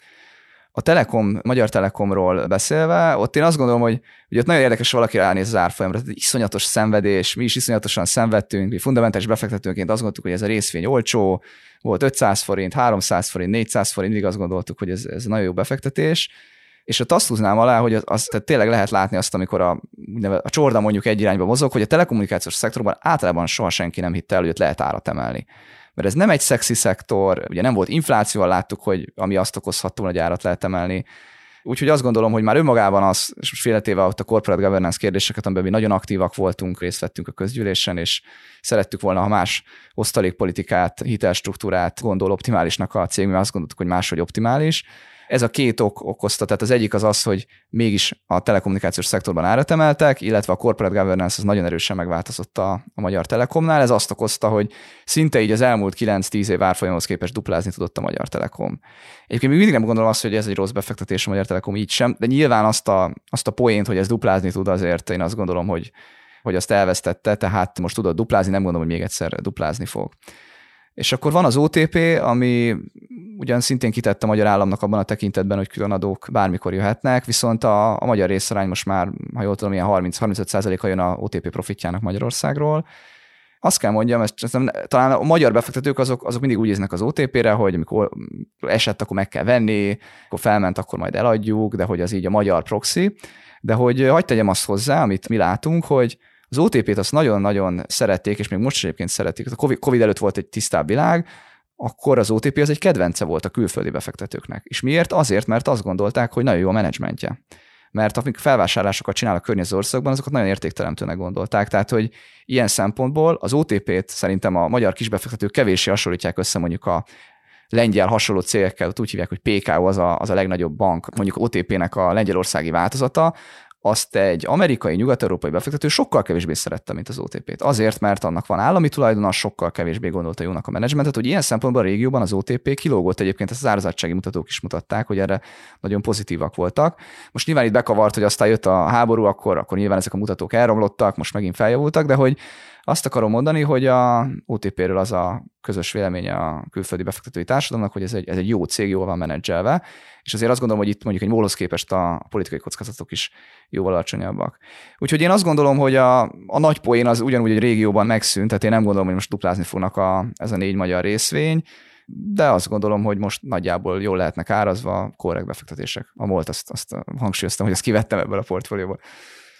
A Telekom, Magyar Telekomról beszélve, ott én azt gondolom, hogy, hogy ott nagyon érdekes, valaki ránéz az árfolyamra, tehát iszonyatos szenvedés, mi is iszonyatosan szenvedtünk, mi fundamentális befektetőnként azt gondoltuk, hogy ez a részvény olcsó, volt 500 forint, 300 forint, 400 forint, mindig azt gondoltuk, hogy ez, ez nagyon jó befektetés, és ott azt húznám alá, hogy az, tehát tényleg lehet látni azt, amikor a, a csorda mondjuk egy irányba mozog, hogy a telekommunikációs szektorban általában soha senki nem hitte el, hogy ott lehet árat emelni mert ez nem egy szexi szektor, ugye nem volt inflációval, láttuk, hogy ami azt okozható, hogy árat lehet emelni. Úgyhogy azt gondolom, hogy már önmagában az, és most félretéve ott a corporate governance kérdéseket, amiben mi nagyon aktívak voltunk, részt vettünk a közgyűlésen, és szerettük volna, ha más osztalékpolitikát, hitelstruktúrát gondol optimálisnak a cég, mi azt gondoltuk, hogy máshogy optimális. Ez a két ok okozta, tehát az egyik az az, hogy mégis a telekommunikációs szektorban árat emeltek, illetve a corporate governance az nagyon erősen megváltozott a, a Magyar Telekomnál. Ez azt okozta, hogy szinte így az elmúlt 9-10 év árfolyamhoz képest duplázni tudott a Magyar Telekom. Egyébként még mindig nem gondolom azt, hogy ez egy rossz befektetés a Magyar Telekom így sem, de nyilván azt a, azt a poént, hogy ez duplázni tud, azért én azt gondolom, hogy, hogy azt elvesztette, tehát most tudod duplázni, nem gondolom, hogy még egyszer duplázni fog. És akkor van az OTP, ami ugyan szintén kitett a magyar államnak abban a tekintetben, hogy különadók bármikor jöhetnek, viszont a, a magyar részarány most már, ha jól tudom, ilyen 30-35 a jön a OTP profitjának Magyarországról. Azt kell mondjam, ezt, ezt nem, talán a magyar befektetők azok, azok mindig úgy néznek az OTP-re, hogy amikor esett, akkor meg kell venni, akkor felment, akkor majd eladjuk, de hogy az így a magyar proxy. De hogy hagyd tegyem azt hozzá, amit mi látunk, hogy az OTP-t azt nagyon-nagyon szerették, és még most egyébként szeretik. A COVID előtt volt egy tisztább világ, akkor az OTP az egy kedvence volt a külföldi befektetőknek. És miért? Azért, mert azt gondolták, hogy nagyon jó a menedzsmentje. Mert amik felvásárlásokat csinál a környező országban, azokat nagyon értékteremtőnek gondolták. Tehát, hogy ilyen szempontból az OTP-t szerintem a magyar kisbefektetők kevéssé hasonlítják össze mondjuk a lengyel hasonló cégekkel, úgy hívják, hogy PKO az a, az a legnagyobb bank, mondjuk OTP-nek a lengyelországi változata, azt egy amerikai, nyugat-európai befektető sokkal kevésbé szerette, mint az OTP-t. Azért, mert annak van állami tulajdona, sokkal kevésbé gondolta jónak a menedzsmentet, hogy ilyen szempontból a régióban az OTP kilógott egyébként, ezt az árazátsági mutatók is mutatták, hogy erre nagyon pozitívak voltak. Most nyilván itt bekavart, hogy aztán jött a háború, akkor, akkor nyilván ezek a mutatók elromlottak, most megint feljavultak, de hogy azt akarom mondani, hogy a OTP-ről az a közös véleménye a külföldi befektetői társadalomnak, hogy ez egy, ez egy jó cég, jól van menedzselve, és azért azt gondolom, hogy itt mondjuk egy mólhoz képest a politikai kockázatok is jóval alacsonyabbak. Úgyhogy én azt gondolom, hogy a, a nagy poén az ugyanúgy egy régióban megszűnt, tehát én nem gondolom, hogy most duplázni fognak a, ez a négy magyar részvény, de azt gondolom, hogy most nagyjából jól lehetnek árazva korrekt befektetések. A MOLT azt, azt hangsúlyoztam, hogy ezt kivettem ebből a portfólióból.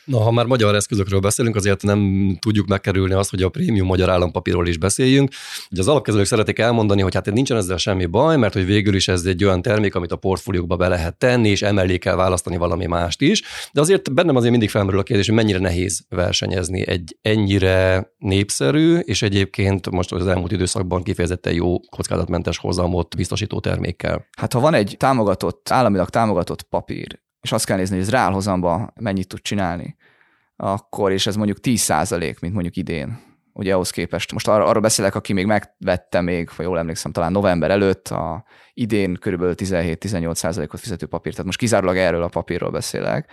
Na, ha már magyar eszközökről beszélünk, azért nem tudjuk megkerülni azt, hogy a prémium magyar állampapírról is beszéljünk. Ugye az alapkezelők szeretik elmondani, hogy hát nincsen ezzel semmi baj, mert hogy végül is ez egy olyan termék, amit a portfóliókba be lehet tenni, és emellé kell választani valami mást is. De azért bennem azért mindig felmerül a kérdés, hogy mennyire nehéz versenyezni egy ennyire népszerű, és egyébként most az elmúlt időszakban kifejezetten jó kockázatmentes hozamot biztosító termékkel. Hát ha van egy támogatott, államilag támogatott papír, és azt kell nézni, hogy ez reálhozamba mennyit tud csinálni, akkor, és ez mondjuk 10 százalék, mint mondjuk idén, ugye ahhoz képest. Most ar- arról beszélek, aki még megvette még, ha jól emlékszem, talán november előtt, a idén körülbelül 17-18 százalékot fizető papírt, tehát most kizárólag erről a papírról beszélek,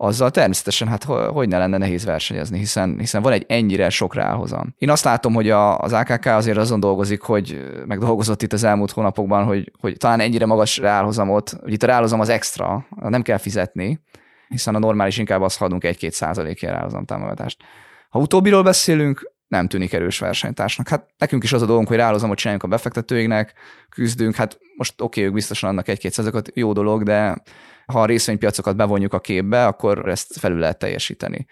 azzal természetesen hát hogy ne lenne nehéz versenyezni, hiszen, hiszen van egy ennyire sok ráhozam. Én azt látom, hogy a, az AKK azért azon dolgozik, hogy meg dolgozott itt az elmúlt hónapokban, hogy, hogy talán ennyire magas ráhozamot, hogy itt a ráhozam az extra, nem kell fizetni, hiszen a normális inkább azt adunk egy-két százalékért ráhozam támogatást. Ha utóbbiról beszélünk, nem tűnik erős versenytársnak. Hát nekünk is az a dolgunk, hogy ráhozamot csináljunk a befektetőinknek, küzdünk, hát most oké, okay, ők biztosan annak egy-két százalékot, jó dolog, de ha a részvénypiacokat bevonjuk a képbe, akkor ezt felül lehet teljesíteni.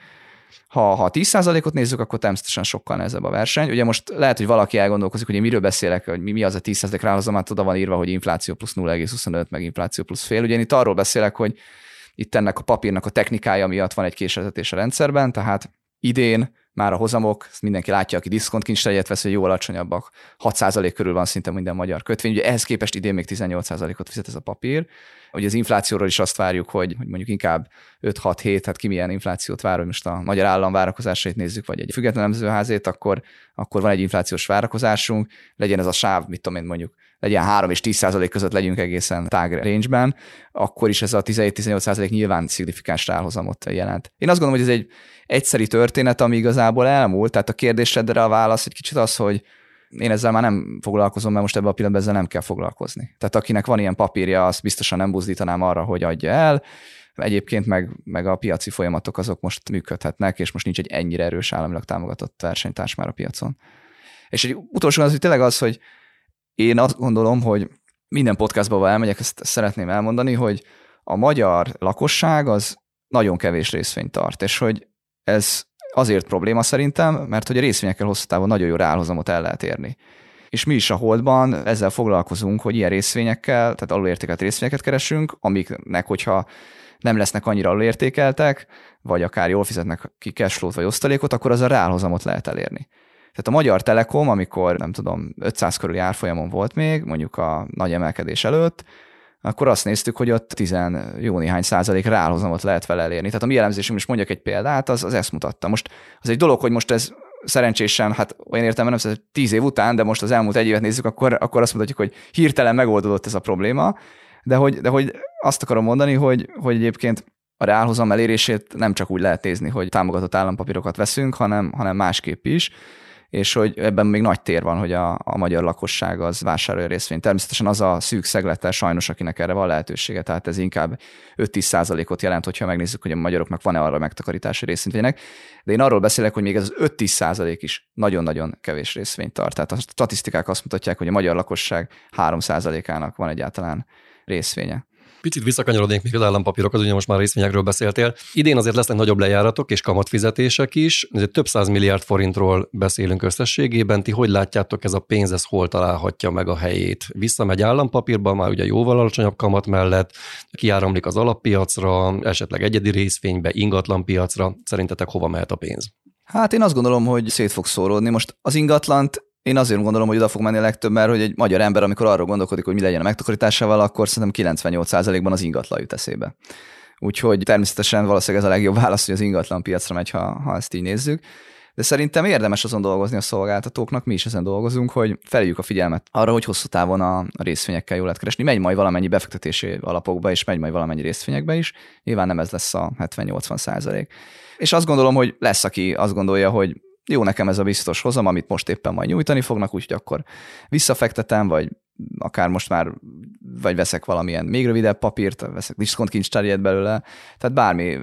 Ha, ha 10%-ot nézzük, akkor természetesen sokkal nehezebb a verseny. Ugye most lehet, hogy valaki elgondolkozik, hogy én miről beszélek, hogy mi, mi az a 10% ráhozom, hát oda van írva, hogy infláció plusz 0,25, meg infláció plusz fél. Ugye én itt arról beszélek, hogy itt ennek a papírnak a technikája miatt van egy késezetés a rendszerben, tehát idén már a hozamok, ezt mindenki látja, aki diszkontkincstárgyat vesz, hogy jó alacsonyabbak. 6% körül van szinte minden magyar kötvény. Ugye ehhez képest idén még 18%-ot fizet ez a papír. Ugye az inflációról is azt várjuk, hogy, hogy mondjuk inkább 5-6-7, hát ki milyen inflációt vár, hogy most a magyar állam várakozásait nézzük, vagy egy független nemzőházét, akkor, akkor van egy inflációs várakozásunk, legyen ez a sáv, mit tudom én mondjuk, legyen 3 és 10 százalék között legyünk egészen tág range akkor is ez a 17-18 százalék nyilván szignifikáns ráhozamot jelent. Én azt gondolom, hogy ez egy egyszeri történet, ami igazából elmúlt, tehát a kérdésedre a válasz egy kicsit az, hogy én ezzel már nem foglalkozom, mert most ebben a pillanatban ezzel nem kell foglalkozni. Tehát akinek van ilyen papírja, azt biztosan nem buzdítanám arra, hogy adja el. Egyébként meg, meg a piaci folyamatok azok most működhetnek, és most nincs egy ennyire erős államilag támogatott versenytárs már a piacon. És egy utolsó az, hogy tényleg az, hogy én azt gondolom, hogy minden podcastba, elmegyek, ezt szeretném elmondani, hogy a magyar lakosság az nagyon kevés részvényt tart, és hogy ez azért probléma szerintem, mert hogy a részvényekkel hosszú távon nagyon jó ráhozamot el lehet érni. És mi is a Holdban ezzel foglalkozunk, hogy ilyen részvényekkel, tehát alulértékelt részvényeket keresünk, amiknek, hogyha nem lesznek annyira alulértékeltek, vagy akár jól fizetnek ki cashflow vagy osztalékot, akkor az a ráhozamot lehet elérni. Tehát a Magyar Telekom, amikor nem tudom, 500 körüli árfolyamon volt még, mondjuk a nagy emelkedés előtt, akkor azt néztük, hogy ott 10 jó néhány százalék ráhozamot lehet vele elérni. Tehát a mi elemzésünk is mondjak egy példát, az, az ezt mutatta. Most az egy dolog, hogy most ez szerencsésen, hát olyan értem, nem szóval tíz év után, de most az elmúlt egy évet nézzük, akkor, akkor azt mondhatjuk, hogy hirtelen megoldódott ez a probléma, de hogy, de hogy azt akarom mondani, hogy, hogy egyébként a reálhozam elérését nem csak úgy lehet nézni, hogy támogatott állampapírokat veszünk, hanem, hanem másképp is és hogy ebben még nagy tér van, hogy a, a magyar lakosság az vásárolja részvényt. Természetesen az a szűk szeglete sajnos, akinek erre van lehetősége, tehát ez inkább 5-10 százalékot jelent, hogyha megnézzük, hogy a magyaroknak van-e arra megtakarítási részvények. De én arról beszélek, hogy még ez az 5-10 százalék is nagyon-nagyon kevés részvényt tart. Tehát a statisztikák azt mutatják, hogy a magyar lakosság 3 százalékának van egyáltalán részvénye. Picit visszakanyarodnék még az állampapírokhoz, ugye most már részvényekről beszéltél. Idén azért lesznek nagyobb lejáratok és kamatfizetések is, ezért több száz milliárd forintról beszélünk összességében. Ti hogy látjátok, ez a pénz, ez hol találhatja meg a helyét? Visszamegy állampapírba, már ugye jóval alacsonyabb kamat mellett, kiáramlik az alappiacra, esetleg egyedi részvénybe, ingatlanpiacra. Szerintetek hova mehet a pénz? Hát én azt gondolom, hogy szét fog szóródni. Most az ingatlant én azért gondolom, hogy oda fog menni a legtöbb, mert hogy egy magyar ember, amikor arról gondolkodik, hogy mi legyen a megtakarításával, akkor szerintem 98%-ban az ingatlan jut eszébe. Úgyhogy természetesen valószínűleg ez a legjobb válasz, hogy az ingatlan piacra megy, ha, ha ezt így nézzük. De szerintem érdemes azon dolgozni a szolgáltatóknak, mi is ezen dolgozunk, hogy feljük a figyelmet arra, hogy hosszú távon a részvényekkel jól lehet keresni. Megy majd valamennyi befektetési alapokba, és megy majd valamennyi részvényekbe is. Nyilván nem ez lesz a 70-80 százalék. És azt gondolom, hogy lesz, aki azt gondolja, hogy jó nekem ez a biztos hozam, amit most éppen majd nyújtani fognak, úgyhogy akkor visszafektetem, vagy akár most már, vagy veszek valamilyen még rövidebb papírt, veszek diszkontkincstárjét belőle, tehát bármi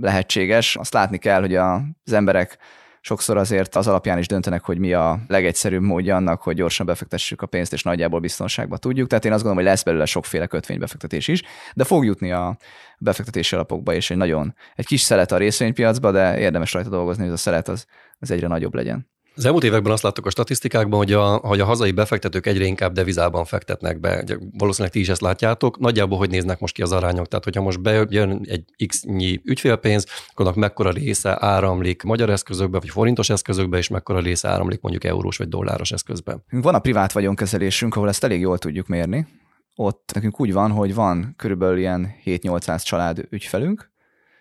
lehetséges. Azt látni kell, hogy az emberek sokszor azért az alapján is döntenek, hogy mi a legegyszerűbb módja annak, hogy gyorsan befektessük a pénzt, és nagyjából biztonságba tudjuk. Tehát én azt gondolom, hogy lesz belőle sokféle kötvénybefektetés is, de fog jutni a befektetési alapokba, és egy nagyon, egy kis szelet a részvénypiacba, de érdemes rajta dolgozni, hogy ez a szelet az, az egyre nagyobb legyen. Az elmúlt években azt láttuk a statisztikákban, hogy a, hogy a hazai befektetők egyre inkább devizában fektetnek be. Valószínűleg ti is ezt látjátok. Nagyjából hogy néznek most ki az arányok? Tehát, hogyha most bejön egy x-nyi ügyfélpénz, akkor annak mekkora része áramlik magyar eszközökbe, vagy forintos eszközökbe, és mekkora része áramlik mondjuk eurós vagy dolláros eszközbe. Van a privát vagyonkezelésünk, ahol ezt elég jól tudjuk mérni. Ott nekünk úgy van, hogy van körülbelül ilyen 7-800 család ügyfelünk,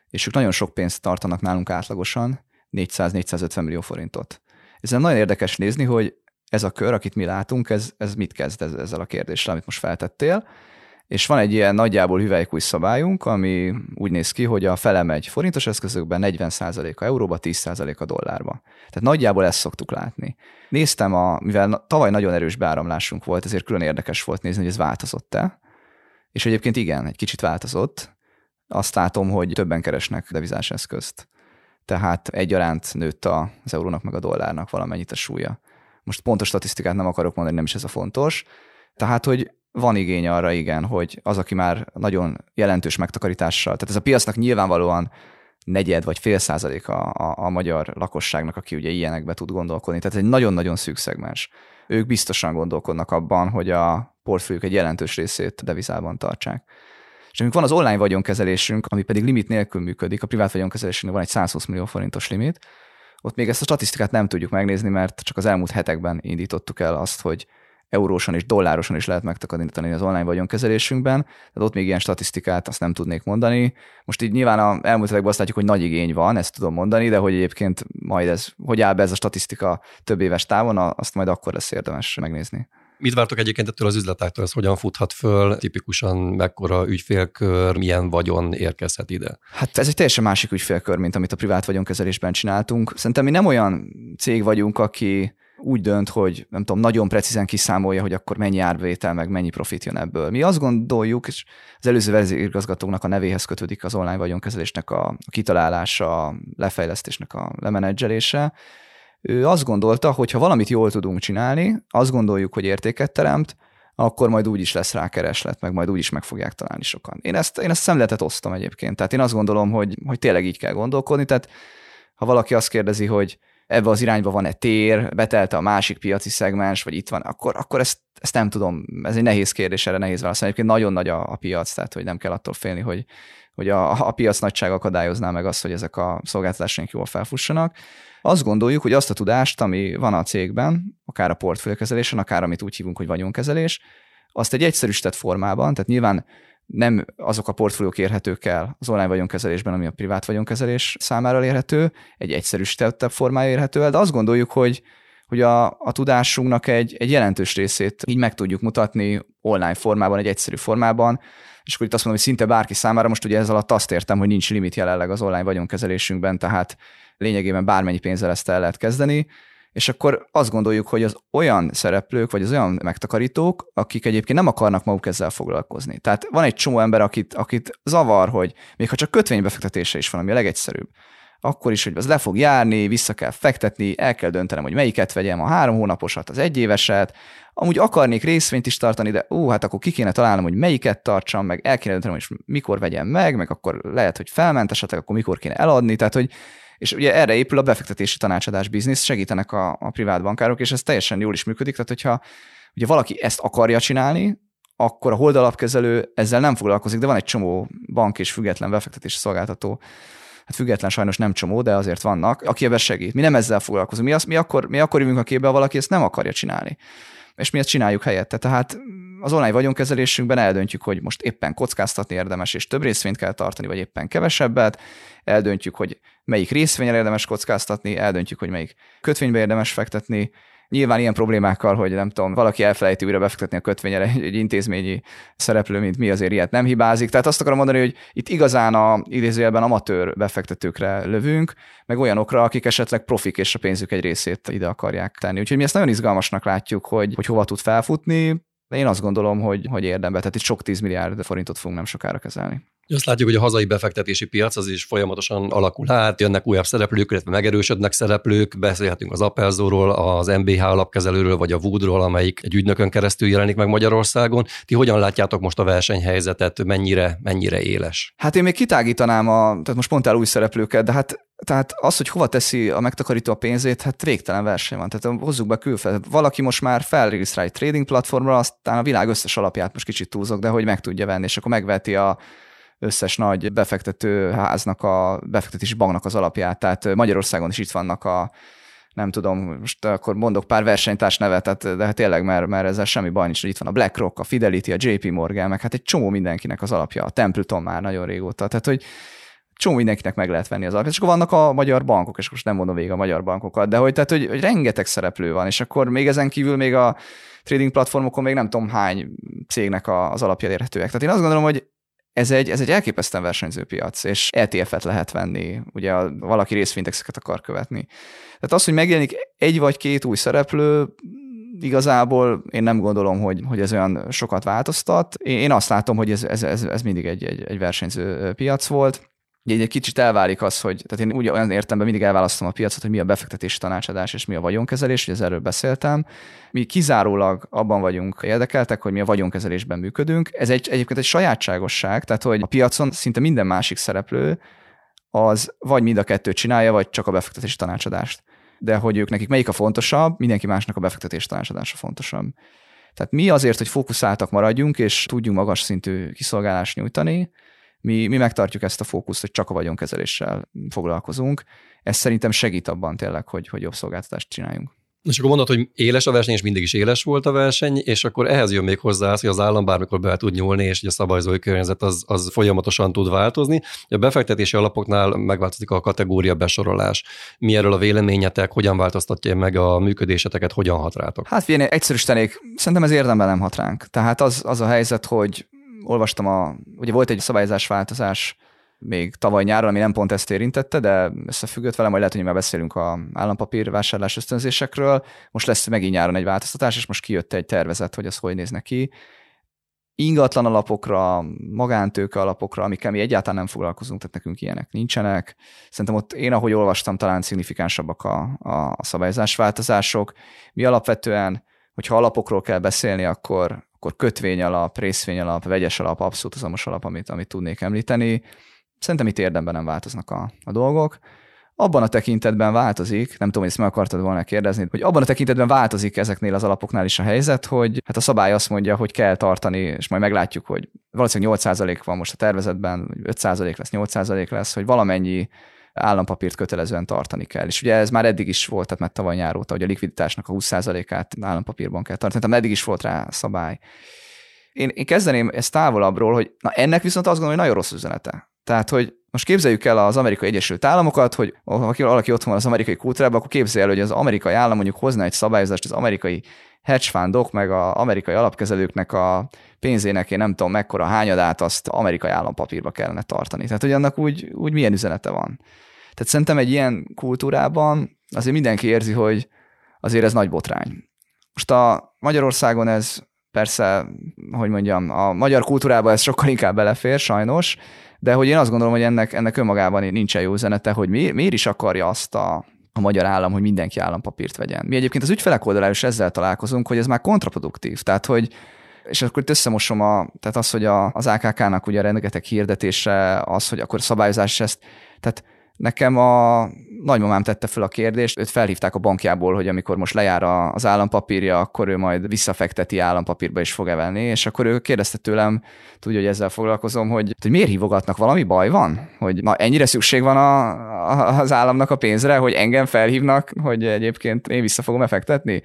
és ők nagyon sok pénzt tartanak nálunk átlagosan, 400-450 millió forintot. Ezen nagyon érdekes nézni, hogy ez a kör, akit mi látunk, ez, ez mit kezd ezzel a kérdéssel, amit most feltettél. És van egy ilyen nagyjából hüvelykúj szabályunk, ami úgy néz ki, hogy a fele megy forintos eszközökben, 40% a euróba, 10% a dollárba. Tehát nagyjából ezt szoktuk látni. Néztem, a, mivel tavaly nagyon erős beáramlásunk volt, ezért külön érdekes volt nézni, hogy ez változott-e. És egyébként igen, egy kicsit változott. Azt látom, hogy többen keresnek devizás eszközt tehát egyaránt nőtt az eurónak meg a dollárnak valamennyit a súlya. Most pontos statisztikát nem akarok mondani, nem is ez a fontos. Tehát, hogy van igény arra, igen, hogy az, aki már nagyon jelentős megtakarítással, tehát ez a piacnak nyilvánvalóan negyed vagy fél százalék a, a, a magyar lakosságnak, aki ugye ilyenekbe tud gondolkodni. Tehát ez egy nagyon-nagyon szűk szegmens. Ők biztosan gondolkodnak abban, hogy a portfóliók egy jelentős részét devizában tartsák. És amikor van az online vagyonkezelésünk, ami pedig limit nélkül működik, a privát vagyonkezelésünknek van egy 120 millió forintos limit, ott még ezt a statisztikát nem tudjuk megnézni, mert csak az elmúlt hetekben indítottuk el azt, hogy eurósan és dollárosan is lehet megtakarítani az online vagyonkezelésünkben, tehát ott még ilyen statisztikát azt nem tudnék mondani. Most így nyilván a elmúlt hetekben azt látjuk, hogy nagy igény van, ezt tudom mondani, de hogy egyébként majd ez, hogy áll be ez a statisztika több éves távon, azt majd akkor lesz érdemes megnézni. Mit vártok egyébként ettől az üzletáktól? Ez hogyan futhat föl? Tipikusan mekkora ügyfélkör, milyen vagyon érkezhet ide? Hát ez egy teljesen másik ügyfélkör, mint amit a privát vagyonkezelésben csináltunk. Szerintem mi nem olyan cég vagyunk, aki úgy dönt, hogy nem tudom, nagyon precízen kiszámolja, hogy akkor mennyi árbevétel, meg mennyi profit jön ebből. Mi azt gondoljuk, és az előző vezérigazgatónak a nevéhez kötődik az online vagyonkezelésnek a kitalálása, a lefejlesztésnek a lemenedzselése, ő azt gondolta, hogy ha valamit jól tudunk csinálni, azt gondoljuk, hogy értéket teremt, akkor majd úgy is lesz rá kereslet, meg majd úgy is meg fogják találni sokan. Én ezt, én ezt szemletet osztom egyébként. Tehát én azt gondolom, hogy, hogy tényleg így kell gondolkodni. Tehát ha valaki azt kérdezi, hogy ebbe az irányba van-e tér, betelte a másik piaci szegmens, vagy itt van, akkor, akkor ezt, ezt nem tudom. Ez egy nehéz kérdés, erre nehéz válaszolni. Egyébként nagyon nagy a, a piac, tehát hogy nem kell attól félni, hogy, hogy a, a piac nagyság akadályozná meg azt, hogy ezek a szolgáltatásaink jól felfussanak. Azt gondoljuk, hogy azt a tudást, ami van a cégben, akár a portfóliókezelésen, akár amit úgy hívunk, hogy vagyonkezelés, azt egy egyszerűsített formában, tehát nyilván nem azok a portfóliók érhetők el az online vagyonkezelésben, ami a privát vagyonkezelés számára érhető, egy egyszerűsítettebb formája érhető el, de azt gondoljuk, hogy hogy a, a tudásunknak egy, egy jelentős részét így meg tudjuk mutatni online formában, egy egyszerű formában, és akkor itt azt mondom, hogy szinte bárki számára, most ugye ez alatt azt értem, hogy nincs limit jelenleg az online vagyonkezelésünkben, tehát lényegében bármennyi pénzzel ezt el lehet kezdeni, és akkor azt gondoljuk, hogy az olyan szereplők, vagy az olyan megtakarítók, akik egyébként nem akarnak maguk ezzel foglalkozni. Tehát van egy csomó ember, akit, akit zavar, hogy még ha csak kötvénybefektetése is van, ami a legegyszerűbb, akkor is, hogy az le fog járni, vissza kell fektetni, el kell döntenem, hogy melyiket vegyem, a három hónaposat, az egyéveset, amúgy akarnék részvényt is tartani, de ú, hát akkor ki kéne találnom, hogy melyiket tartsam, meg el kéne döntenem, hogy mikor vegyem meg, meg akkor lehet, hogy felment esetleg, akkor mikor kéne eladni, tehát hogy és ugye erre épül a befektetési tanácsadás biznisz, segítenek a, a privát bankárok, és ez teljesen jól is működik, tehát hogyha ugye valaki ezt akarja csinálni, akkor a holdalapkezelő ezzel nem foglalkozik, de van egy csomó bank és független befektetési szolgáltató, hát független sajnos nem csomó, de azért vannak, aki ebben segít. Mi nem ezzel foglalkozunk. Mi, az, mi, akkor, mi akkor jövünk a képbe, valaki ezt nem akarja csinálni. És mi ezt csináljuk helyette. Tehát az online vagyonkezelésünkben eldöntjük, hogy most éppen kockáztatni érdemes, és több részvényt kell tartani, vagy éppen kevesebbet, eldöntjük, hogy melyik részvényre érdemes kockáztatni, eldöntjük, hogy melyik kötvénybe érdemes fektetni, Nyilván ilyen problémákkal, hogy nem tudom, valaki elfelejti újra befektetni a kötvényre egy, intézményi szereplő, mint mi azért ilyet nem hibázik. Tehát azt akarom mondani, hogy itt igazán a idézőjelben amatőr befektetőkre lövünk, meg olyanokra, akik esetleg profik és a pénzük egy részét ide akarják tenni. Úgyhogy mi ezt nagyon izgalmasnak látjuk, hogy, hogy hova tud felfutni, de én azt gondolom, hogy, hogy érdembe, tehát itt sok 10 milliárd forintot fogunk nem sokára kezelni. Azt látjuk, hogy a hazai befektetési piac az is folyamatosan alakul át, jönnek újabb szereplők, illetve megerősödnek szereplők, beszélhetünk az Appelzóról, az MBH alapkezelőről, vagy a Woodról, amelyik egy ügynökön keresztül jelenik meg Magyarországon. Ti hogyan látjátok most a versenyhelyzetet, mennyire, mennyire éles? Hát én még kitágítanám a, tehát most mondtál új szereplőket, de hát tehát az, hogy hova teszi a megtakarító a pénzét, hát végtelen verseny van. Tehát hozzuk be külföldre. Valaki most már felregisztrál egy trading platformra, aztán a világ összes alapját most kicsit túlzok, de hogy meg tudja venni, és akkor megveti a összes nagy befektető háznak, a befektetési banknak az alapját. Tehát Magyarországon is itt vannak a nem tudom, most akkor mondok pár versenytárs nevet, tehát, de hát tényleg, mert, mert ezzel semmi baj nincs, hogy itt van a BlackRock, a Fidelity, a JP Morgan, meg hát egy csomó mindenkinek az alapja, a Templeton már nagyon régóta. Tehát, hogy csomó mindenkinek meg lehet venni az alapját. És akkor vannak a magyar bankok, és most nem mondom végig a magyar bankokat, de hogy, tehát, hogy, hogy rengeteg szereplő van, és akkor még ezen kívül még a trading platformokon még nem tudom hány cégnek az alapja érhetőek. Tehát én azt gondolom, hogy ez egy, ez egy elképesztően versenyző piac, és ETF-et lehet venni, ugye valaki részfintexeket akar követni. Tehát az, hogy megjelenik egy vagy két új szereplő, igazából én nem gondolom, hogy, hogy ez olyan sokat változtat. Én azt látom, hogy ez, ez, ez mindig egy, egy, egy versenyző piac volt egy, egy kicsit elválik az, hogy tehát én úgy olyan értemben mindig elválasztom a piacot, hogy mi a befektetési tanácsadás és mi a vagyonkezelés, hogy erről beszéltem. Mi kizárólag abban vagyunk érdekeltek, hogy mi a vagyonkezelésben működünk. Ez egy, egyébként egy sajátságosság, tehát hogy a piacon szinte minden másik szereplő az vagy mind a kettőt csinálja, vagy csak a befektetési tanácsadást. De hogy ők nekik melyik a fontosabb, mindenki másnak a befektetési tanácsadása fontosabb. Tehát mi azért, hogy fókuszáltak maradjunk, és tudjunk magas szintű kiszolgálást nyújtani, mi, mi megtartjuk ezt a fókuszt, hogy csak a vagyonkezeléssel foglalkozunk. Ez szerintem segít abban tényleg, hogy, hogy jobb szolgáltatást csináljunk. És akkor mondod, hogy éles a verseny, és mindig is éles volt a verseny, és akkor ehhez jön még hozzá az, hogy az állam bármikor be tud nyúlni, és hogy a szabályozói környezet az, az folyamatosan tud változni. A befektetési alapoknál megváltozik a kategória besorolás. Mi erről a véleményetek, hogyan változtatja meg a működéseteket, hogyan hat rátok? Hát figyelj, egyszerűsítenék, szerintem ez érdemben nem hat ránk. Tehát az, az a helyzet, hogy olvastam a, ugye volt egy szabályozás változás még tavaly nyáron, ami nem pont ezt érintette, de összefüggött vele, majd lehet, hogy már beszélünk a állampapír vásárlás ösztönzésekről. Most lesz megint nyáron egy változtatás, és most kijött egy tervezet, hogy az hogy néz ki. Ingatlan alapokra, magántőke alapokra, amikkel mi egyáltalán nem foglalkozunk, tehát nekünk ilyenek nincsenek. Szerintem ott én, ahogy olvastam, talán szignifikánsabbak a, a szabályozás változások. Mi alapvetően, hogyha alapokról kell beszélni, akkor akkor kötvény alap, részvény alap, vegyes alap, abszolút azamos alap, amit, amit tudnék említeni. Szerintem itt érdemben nem változnak a, a dolgok. Abban a tekintetben változik, nem tudom, hogy ezt meg akartad volna kérdezni, hogy abban a tekintetben változik ezeknél az alapoknál is a helyzet, hogy hát a szabály azt mondja, hogy kell tartani, és majd meglátjuk, hogy valószínűleg 8% van most a tervezetben, 5% lesz, 8% lesz, hogy valamennyi állampapírt kötelezően tartani kell. És ugye ez már eddig is volt, tehát mert tavaly nyár hogy a likviditásnak a 20%-át állampapírban kell tartani, tehát eddig is volt rá szabály. én, én kezdeném ezt távolabbról, hogy na ennek viszont azt gondolom, hogy nagyon rossz üzenete. Tehát, hogy most képzeljük el az Amerikai Egyesült Államokat, hogy ha valaki otthon van az amerikai kultúrában, akkor képzelje el, hogy az amerikai állam mondjuk hozna egy szabályozást az amerikai hedge fundok, meg az amerikai alapkezelőknek a pénzének, én nem tudom mekkora hányadát, azt amerikai állampapírba kellene tartani. Tehát, hogy annak úgy, úgy milyen üzenete van. Tehát szerintem egy ilyen kultúrában azért mindenki érzi, hogy azért ez nagy botrány. Most a Magyarországon ez persze, hogy mondjam, a magyar kultúrában ez sokkal inkább belefér, sajnos, de hogy én azt gondolom, hogy ennek, ennek önmagában nincsen jó üzenete, hogy mi, miért is akarja azt a, a magyar állam, hogy mindenki állampapírt vegyen. Mi egyébként az ügyfelek oldalára is ezzel találkozunk, hogy ez már kontraproduktív. Tehát, hogy és akkor itt összemosom a, tehát az, hogy a, az AKK-nak ugye rengeteg hirdetése, az, hogy akkor szabályozás ezt, tehát Nekem a nagymamám tette fel a kérdést, őt felhívták a bankjából, hogy amikor most lejár az állampapírja, akkor ő majd visszafekteti állampapírba is fog evelni, és akkor ő kérdezte tőlem, tudja, hogy ezzel foglalkozom, hogy, hogy miért hívogatnak, valami baj van? Hogy na, ennyire szükség van a, a, az államnak a pénzre, hogy engem felhívnak, hogy egyébként én vissza fogom fektetni?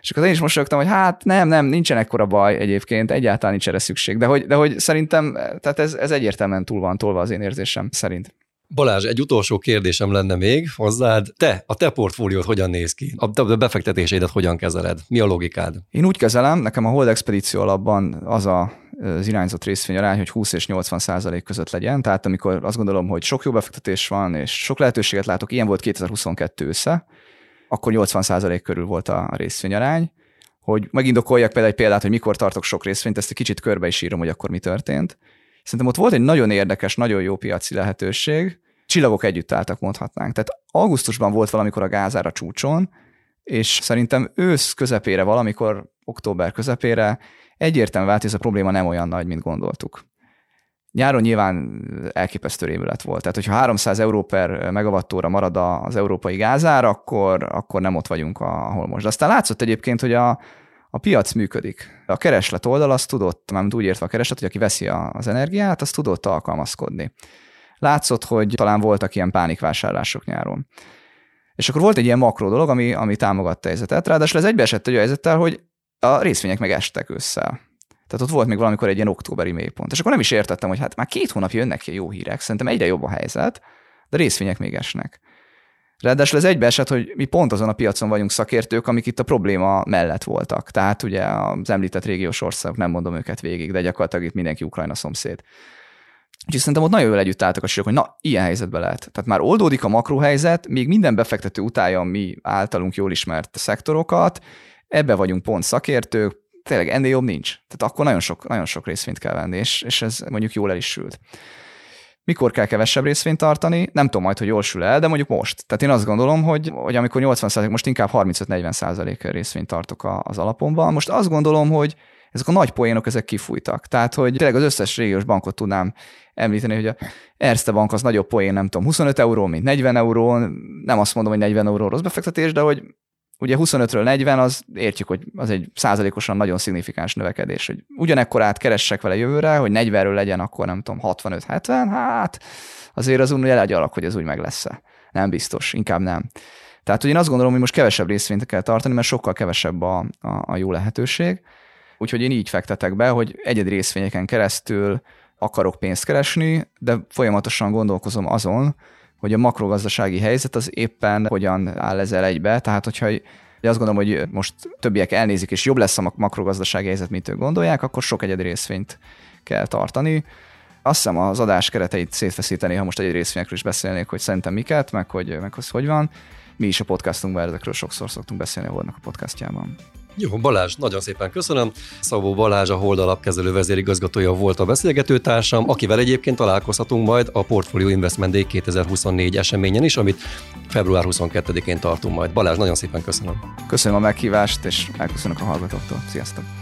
És akkor én is mosolyogtam, hogy hát nem, nem, nincsen ekkora baj egyébként, egyáltalán nincs erre szükség. De hogy, de hogy szerintem, tehát ez, ez egyértelműen túl van tolva az én érzésem szerint. Balázs, egy utolsó kérdésem lenne még hozzád. Te, a te portfóliót hogyan néz ki? A befektetésédet hogyan kezeled? Mi a logikád? Én úgy kezelem, nekem a Hold Expedíció alapban az a az irányzott részvényarány, hogy 20 és 80 százalék között legyen. Tehát amikor azt gondolom, hogy sok jó befektetés van, és sok lehetőséget látok, ilyen volt 2022 össze, akkor 80 százalék körül volt a részvényarány. Hogy megindokoljak például egy példát, hogy mikor tartok sok részvényt, ezt egy kicsit körbe is írom, hogy akkor mi történt. Szerintem ott volt egy nagyon érdekes, nagyon jó piaci lehetőség, csillagok együtt álltak, mondhatnánk. Tehát augusztusban volt valamikor a gázára csúcson, és szerintem ősz közepére, valamikor október közepére egyértelmű vált, hogy ez a probléma nem olyan nagy, mint gondoltuk. Nyáron nyilván elképesztő rémület volt. Tehát, hogyha 300 euró per megawattóra marad az európai gázár, akkor, akkor nem ott vagyunk, ahol most. De aztán látszott egyébként, hogy a, a piac működik. A kereslet oldal azt tudott, nem úgy értve a kereslet, hogy aki veszi az energiát, azt tudott alkalmazkodni. Látszott, hogy talán voltak ilyen pánikvásárlások nyáron. És akkor volt egy ilyen makró dolog, ami, ami támogatta a helyzetet. Ráadásul ez egybeesett egy helyzettel, hogy a részvények meg estek össze. Tehát ott volt még valamikor egy ilyen októberi mélypont. És akkor nem is értettem, hogy hát már két hónapja jönnek ki jó hírek, szerintem egyre jobb a helyzet, de részvények még esnek. Ráadásul ez egybeesett, hogy mi pont azon a piacon vagyunk szakértők, amik itt a probléma mellett voltak. Tehát ugye az említett régiós országok, nem mondom őket végig, de gyakorlatilag itt mindenki Ukrajna szomszéd. Úgyhogy szerintem ott nagyon jól együtt álltak a sírok, hogy na, ilyen helyzetbe lehet. Tehát már oldódik a makrohelyzet, még minden befektető utálja mi általunk jól ismert szektorokat, ebbe vagyunk pont szakértők, tényleg ennél jobb nincs. Tehát akkor nagyon sok, nagyon sok részvényt kell venni, és, és ez mondjuk jól el is sült. Mikor kell kevesebb részvényt tartani? Nem tudom majd, hogy jól sül el, de mondjuk most. Tehát én azt gondolom, hogy, hogy amikor 80% most inkább 35-40 részvényt tartok az alapomban. Most azt gondolom, hogy ezek a nagy poénok, ezek kifújtak. Tehát, hogy tényleg az összes régiós bankot tudnám említeni, hogy a Erste Bank az nagyobb poén, nem tudom, 25 euró, mint 40 euró, nem azt mondom, hogy 40 euró rossz befektetés, de hogy ugye 25-ről 40, az értjük, hogy az egy százalékosan nagyon szignifikáns növekedés, hogy ugyanekkor át keressek vele jövőre, hogy 40-ről legyen akkor nem tudom 65-70, hát azért az úgy alak, hogy ez úgy meg lesz. Nem biztos, inkább nem. Tehát, hogy én azt gondolom, hogy most kevesebb részvényt kell tartani, mert sokkal kevesebb a, a, a jó lehetőség. Úgyhogy én így fektetek be, hogy egyedi részvényeken keresztül akarok pénzt keresni, de folyamatosan gondolkozom azon, hogy a makrogazdasági helyzet az éppen hogyan áll ezzel egybe. Tehát, hogyha azt gondolom, hogy most többiek elnézik, és jobb lesz a makrogazdasági helyzet, mint ők gondolják, akkor sok egyedi részvényt kell tartani. Azt hiszem az adás kereteit szétfeszíteni, ha most egy részvényekről is beszélnék, hogy szerintem miket, meg hogy, meg hogy, hogy van. Mi is a podcastunkban ezekről sokszor szoktunk beszélni a Holdnak a podcastjában. Jó, Balázs, nagyon szépen köszönöm. Szabó Balázs, a Hold alapkezelő vezérigazgatója volt a beszélgetőtársam, akivel egyébként találkozhatunk majd a Portfolio Investment Day 2024 eseményen is, amit február 22-én tartunk majd. Balázs, nagyon szépen köszönöm. Köszönöm a meghívást, és elköszönök a hallgatóktól. Sziasztok!